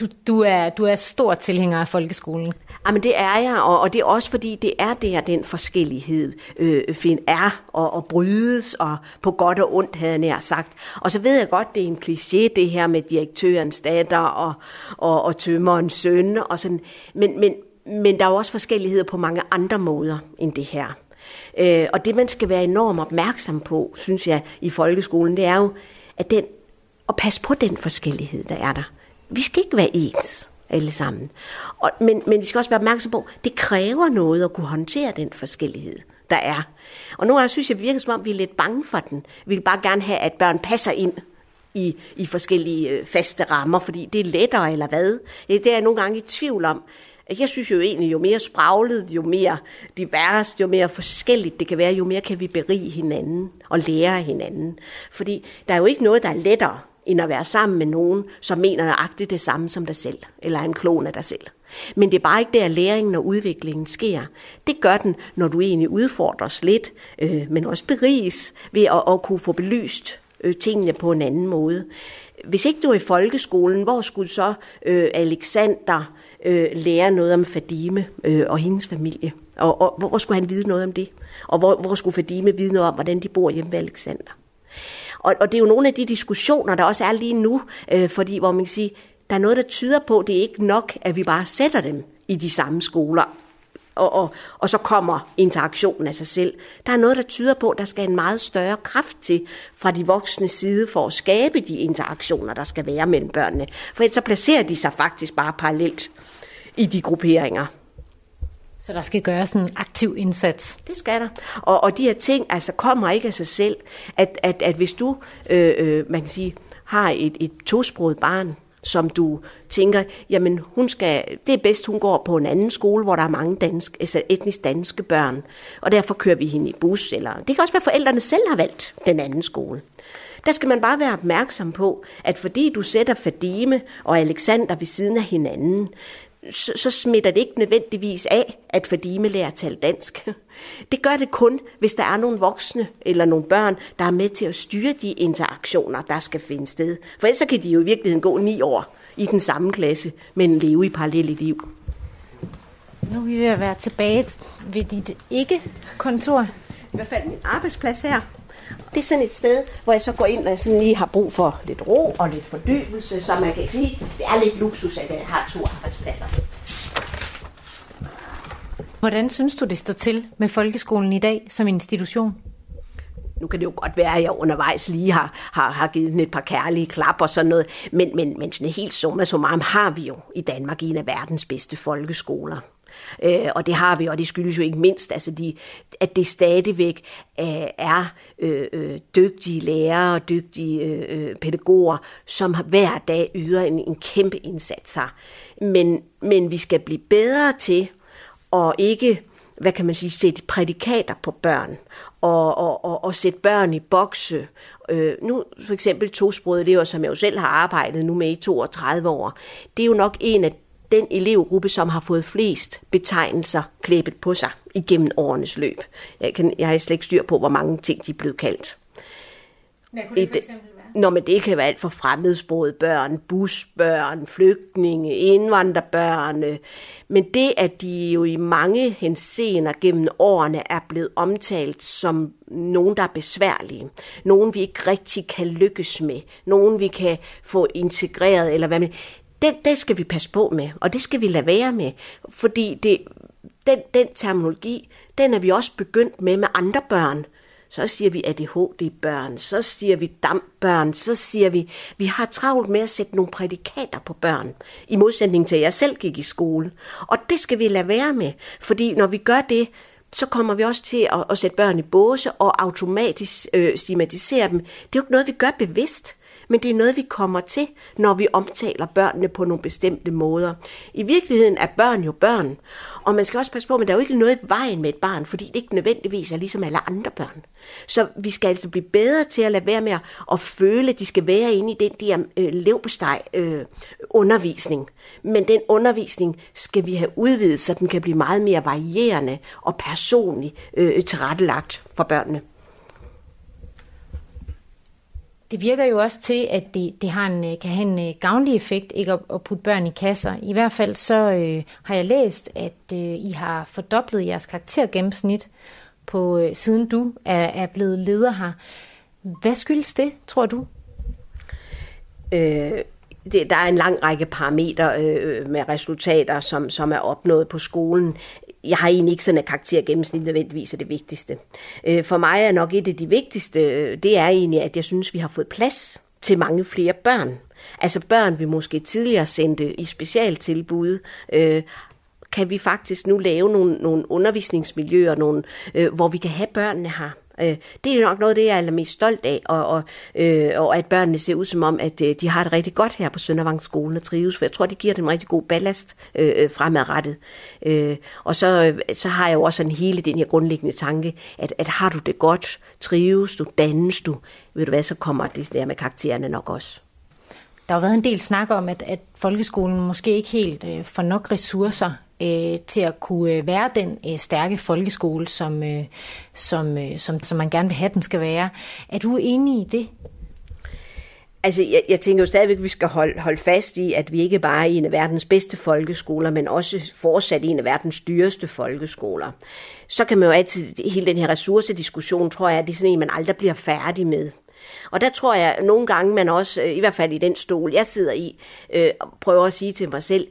Du, du, er, du er stor tilhænger af folkeskolen. Ah, Jamen det er jeg, og, og det er også fordi, det er der, den forskellighed øh, find er og, og brydes, og på godt og ondt, havde jeg nær sagt. Og så ved jeg godt, det er en kliché, det her med direktørens datter og, og, og tømmerens søn, og sådan. Men, men, men der er jo også forskelligheder på mange andre måder end det her. Øh, og det, man skal være enormt opmærksom på, synes jeg, i folkeskolen, det er jo, at den, at passe på den forskellighed, der er der vi skal ikke være ens alle sammen. Og, men, men vi skal også være opmærksom på, at det kræver noget at kunne håndtere den forskellighed, der er. Og nu synes jeg, det virker som om, vi er lidt bange for den. Vi vil bare gerne have, at børn passer ind i, i forskellige øh, faste rammer, fordi det er lettere eller hvad. Det er jeg nogle gange i tvivl om. Jeg synes jo egentlig, jo mere spraglet, jo mere divers, jo mere forskelligt det kan være, jo mere kan vi berige hinanden og lære hinanden. Fordi der er jo ikke noget, der er lettere end at være sammen med nogen, som mener nøjagtigt det samme som dig selv, eller er en klon af dig selv. Men det er bare ikke der, læringen og udviklingen sker. Det gør den, når du egentlig udfordres lidt, øh, men også beriges ved at, at kunne få belyst øh, tingene på en anden måde. Hvis ikke du er i folkeskolen, hvor skulle så øh, Alexander øh, lære noget om Fadime øh, og hendes familie? Og, og hvor skulle han vide noget om det? Og hvor, hvor skulle Fadime vide noget om, hvordan de bor hjemme ved Alexander? Og, og det er jo nogle af de diskussioner, der også er lige nu, øh, fordi hvor man kan sige, der er noget, der tyder på, at det er ikke nok, at vi bare sætter dem i de samme skoler. Og, og, og så kommer interaktionen af sig selv. Der er noget, der tyder på, at der skal en meget større kraft til fra de voksne side for at skabe de interaktioner, der skal være mellem børnene. For ellers så placerer de sig faktisk bare parallelt i de grupperinger. Så der skal gøres en aktiv indsats? Det skal der. Og, og de her ting altså, kommer ikke af sig selv. At, at, at hvis du, øh, øh, man kan sige, har et, et tosproget barn, som du tænker, jamen hun skal, det er bedst, hun går på en anden skole, hvor der er mange dansk, altså etnisk danske børn, og derfor kører vi hende i bus, eller det kan også være, at forældrene selv har valgt den anden skole. Der skal man bare være opmærksom på, at fordi du sætter Fadime og Alexander ved siden af hinanden, så, så smitter det ikke nødvendigvis af, at Fadime lærer at tale dansk. Det gør det kun, hvis der er nogle voksne eller nogle børn, der er med til at styre de interaktioner, der skal finde sted. For ellers kan de jo i virkeligheden gå ni år i den samme klasse, men leve i parallelle liv. Nu er vi ved at være tilbage ved dit ikke-kontor. I hvert fald min arbejdsplads her. Det er sådan et sted, hvor jeg så går ind og sådan lige har brug for lidt ro og lidt fordybelse, så man kan sige, det er lidt luksus, at jeg har to arbejdspladser. Hvordan synes du, det står til med folkeskolen i dag som institution? Nu kan det jo godt være, at jeg undervejs lige har, har, har givet den et par kærlige klap og sådan noget, men, men, men sådan helt summa summarum har vi jo i Danmark en af verdens bedste folkeskoler. Øh, og det har vi, og det skyldes jo ikke mindst, altså de, at det stadigvæk øh, er øh, øh, dygtige lærere og dygtige øh, øh, pædagoger, som hver dag yder en, en kæmpe indsats her. Men, men vi skal blive bedre til at ikke hvad kan man sige, sætte prædikater på børn, og, og, og, og sætte børn i bokse. Øh, nu for eksempel tosproget elever, som jeg jo selv har arbejdet nu med i 32 år, det er jo nok en af den elevgruppe, som har fået flest betegnelser klæbet på sig igennem årenes løb. Jeg, kan, jeg har slet ikke styr på, hvor mange ting de er blevet kaldt. Hvad kunne det for eksempel være? Nå, men det kan være alt for fremmedsprogede børn, busbørn, flygtninge, indvandrerbørn. øh. Men det, at de jo i mange henseender gennem årene er blevet omtalt som nogen, der er besværlige. Nogen, vi ikke rigtig kan lykkes med. Nogen, vi kan få integreret, eller hvad med. Det, det skal vi passe på med, og det skal vi lade være med. Fordi det, den, den terminologi, den er vi også begyndt med med andre børn. Så siger vi ADHD-børn, så siger vi dampbørn, så siger vi, vi har travlt med at sætte nogle prædikater på børn, i modsætning til, at jeg selv gik i skole. Og det skal vi lade være med, fordi når vi gør det, så kommer vi også til at, at sætte børn i båse og automatisk øh, stigmatisere dem. Det er jo ikke noget, vi gør bevidst men det er noget, vi kommer til, når vi omtaler børnene på nogle bestemte måder. I virkeligheden er børn jo børn, og man skal også passe på, men der er jo ikke noget i vejen med et barn, fordi det ikke nødvendigvis er ligesom alle andre børn. Så vi skal altså blive bedre til at lade være med at føle, at de skal være inde i den der øh, levbesteg øh, undervisning. Men den undervisning skal vi have udvidet, så den kan blive meget mere varierende og personlig øh, tilrettelagt for børnene. Det virker jo også til, at det, det har en, øh, kan have en øh, gavnlig effekt ikke at, at putte børn i kasser. I hvert fald så øh, har jeg læst, at øh, I har fordoblet jeres karaktergennemsnit på øh, siden du er, er blevet leder her. Hvad skyldes det, tror du? Øh, det, der er en lang række parametre øh, øh med resultater, som, som er opnået på skolen jeg har egentlig ikke sådan at karakter gennemsnit nødvendigvis er det vigtigste. Øh, for mig er nok et af de vigtigste, øh, det er egentlig, at jeg synes, vi har fået plads til mange flere børn. Altså børn, vi måske tidligere sendte i specialtilbud, øh, kan vi faktisk nu lave nogle, nogle undervisningsmiljøer, nogle, øh, hvor vi kan have børnene her. Øh, det er nok noget af det, jeg er mest stolt af, og, og, øh, og at børnene ser ud som om, at øh, de har det rigtig godt her på Søndervangsskolen og trives, for jeg tror, det giver dem rigtig god ballast øh, øh, fremadrettet. Øh, og så, øh, så har jeg jo også sådan hele den her grundlæggende tanke, at, at har du det godt, trives du, dannes du, ved du hvad, så kommer det der med karaktererne nok også. Der har været en del snak om, at, at folkeskolen måske ikke helt øh, får nok ressourcer øh, til at kunne øh, være den øh, stærke folkeskole, som, øh, som, øh, som, som man gerne vil have, den skal være. Er du enig i det? Altså, jeg, jeg tænker jo stadigvæk, at vi skal holde, holde fast i, at vi ikke bare er en af verdens bedste folkeskoler, men også fortsat en af verdens dyreste folkeskoler. Så kan man jo altid, hele den her ressourcediskussion, tror jeg, at det er sådan en, man aldrig bliver færdig med. Og der tror jeg nogle gange, man også, øh, i hvert fald i den stol, jeg sidder i, øh, prøver at sige til mig selv,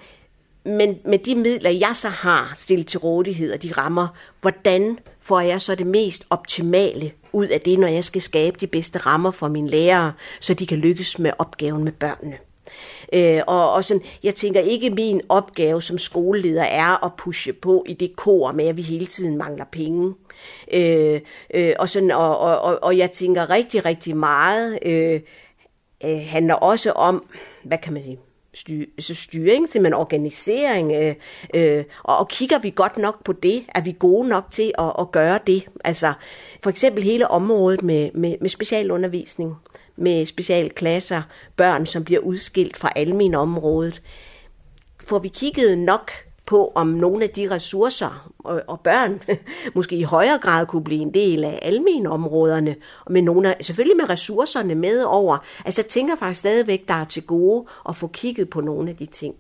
men med de midler, jeg så har stillet til rådighed, og de rammer, hvordan får jeg så det mest optimale ud af det, når jeg skal skabe de bedste rammer for mine lærere, så de kan lykkes med opgaven med børnene. Øh, og, og sådan, jeg tænker ikke, min opgave som skoleleder er at pushe på i det kor med, at vi hele tiden mangler penge. Øh, øh, og, sådan, og, og, og, og jeg tænker rigtig, rigtig meget øh, øh, handler også om, hvad kan man sige, styr, så altså styring, simpelthen organisering, øh, øh, og, og kigger vi godt nok på det? Er vi gode nok til at, at gøre det? Altså for eksempel hele området med, med, med specialundervisning, med specialklasser, børn, som bliver udskilt fra almen området. Får vi kigget nok på, om nogle af de ressourcer og, og børn [laughs] måske i højere grad kunne blive en del af almenområderne, med nogle af, selvfølgelig med ressourcerne med over. Altså jeg tænker faktisk stadigvæk, der er til gode at få kigget på nogle af de ting.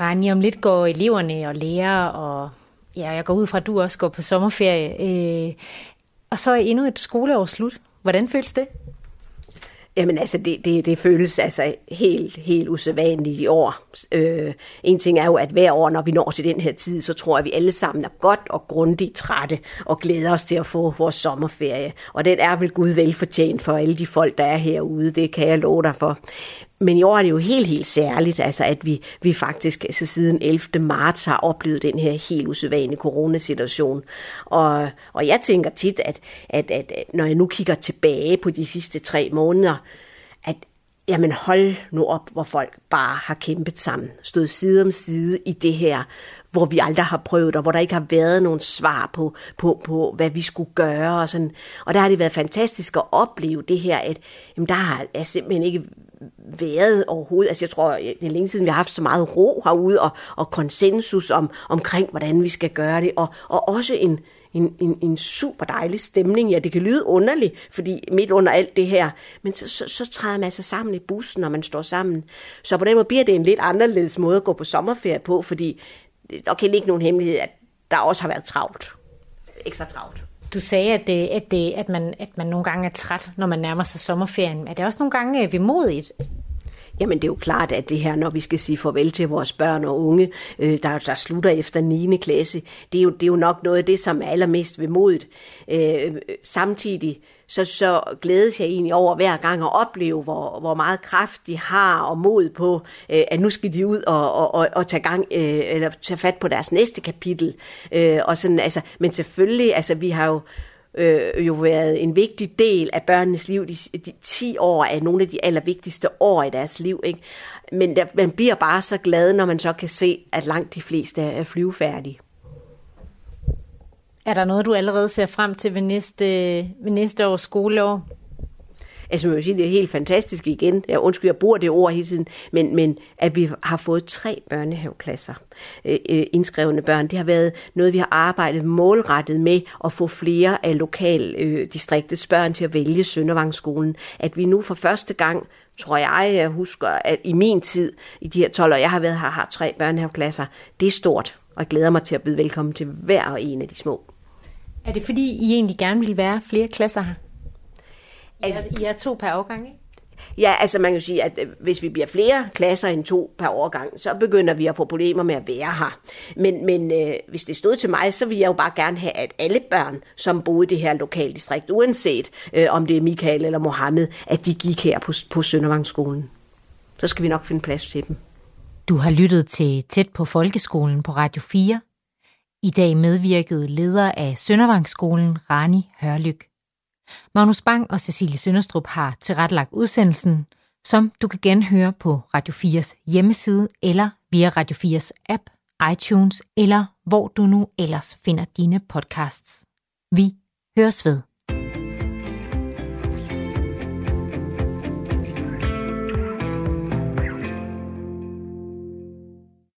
Rani, om lidt går eleverne og lærer, og ja, jeg går ud fra, at du også går på sommerferie. Øh, og så er endnu et skoleår slut. Hvordan føles det? Jamen altså, det, det, det føles altså helt, helt usædvanligt i år. Øh, en ting er jo, at hver år, når vi når til den her tid, så tror jeg, at vi alle sammen er godt og grundigt trætte og glæder os til at få vores sommerferie. Og den er vel Gud velfortjent for alle de folk, der er herude, det kan jeg love dig for. Men i år er det jo helt, helt særligt, altså at vi, vi faktisk altså siden 11. marts har oplevet den her helt usædvanlige coronasituation. Og, og jeg tænker tit, at, at, at når jeg nu kigger tilbage på de sidste tre måneder, at jamen hold nu op, hvor folk bare har kæmpet sammen, stået side om side i det her, hvor vi aldrig har prøvet, og hvor der ikke har været nogen svar på, på, på hvad vi skulle gøre. Og, sådan. og der har det været fantastisk at opleve det her, at jamen, der har jeg simpelthen ikke været overhovedet. Altså jeg tror, det er længe siden, vi har haft så meget ro herude, og, og konsensus om, omkring, hvordan vi skal gøre det, og, og også en, en, en, en super dejlig stemning. Ja, det kan lyde underligt, fordi midt under alt det her, men så, så, så træder man altså sammen i bussen, når man står sammen. Så på den måde bliver det en lidt anderledes måde at gå på sommerferie på, fordi der kan ikke nogen hemmelighed, at der også har været travlt. Ekstra travlt. Du sagde, at, det, at, det, at, man, at man nogle gange er træt, når man nærmer sig sommerferien. Er det også nogle gange øh, vemodigt? Jamen det er jo klart, at det her, når vi skal sige farvel til vores børn og unge, øh, der, der slutter efter 9. klasse, det er, jo, det er jo nok noget af det, som er allermest vemodigt. Øh, øh, samtidig så, så glædes jeg egentlig over hver gang at opleve, hvor, hvor meget kraft de har og mod på, øh, at nu skal de ud og, og, og, og tage, gang, øh, eller tage fat på deres næste kapitel. Øh, og sådan, altså, men selvfølgelig, altså vi har jo øh, jo været en vigtig del af børnenes liv. De, de 10 år er nogle af de allervigtigste år i deres liv. Ikke? Men der, man bliver bare så glad, når man så kan se, at langt de fleste er flyvefærdige. Er der noget, du allerede ser frem til ved næste, ved næste års skoleår? Altså, man vil sige, det er helt fantastisk igen. Jeg undskyld, jeg bruger det ord hele tiden. Men, men at vi har fået tre børnehaveklasser øh, øh, indskrevne børn, det har været noget, vi har arbejdet målrettet med at få flere af lokaldistriktets øh, børn til at vælge Søndervangsskolen. At vi nu for første gang tror jeg, jeg husker, at i min tid, i de her 12 år, jeg har været her, har tre børnehaveklasser. Det er stort, og jeg glæder mig til at byde velkommen til hver og en af de små. Er det fordi, I egentlig gerne vil være flere klasser her? Altså, I er to per årgang, ikke? Ja, altså man kan sige, at øh, hvis vi bliver flere klasser end to per årgang, så begynder vi at få problemer med at være her. Men, men øh, hvis det stod til mig, så ville jeg jo bare gerne have, at alle børn, som boede i det her lokaldistrikt, uanset øh, om det er Michael eller Mohammed, at de gik her på, på Søndervangsskolen. Så skal vi nok finde plads til dem. Du har lyttet til Tæt på Folkeskolen på Radio 4. I dag medvirkede leder af Søndervangsskolen, Rani Hørlyk. Magnus Bang og Cecilie Sønderstrup har tilrettelagt udsendelsen, som du kan genhøre på Radio 4's hjemmeside eller via Radio 4's app, iTunes eller hvor du nu ellers finder dine podcasts. Vi høres ved.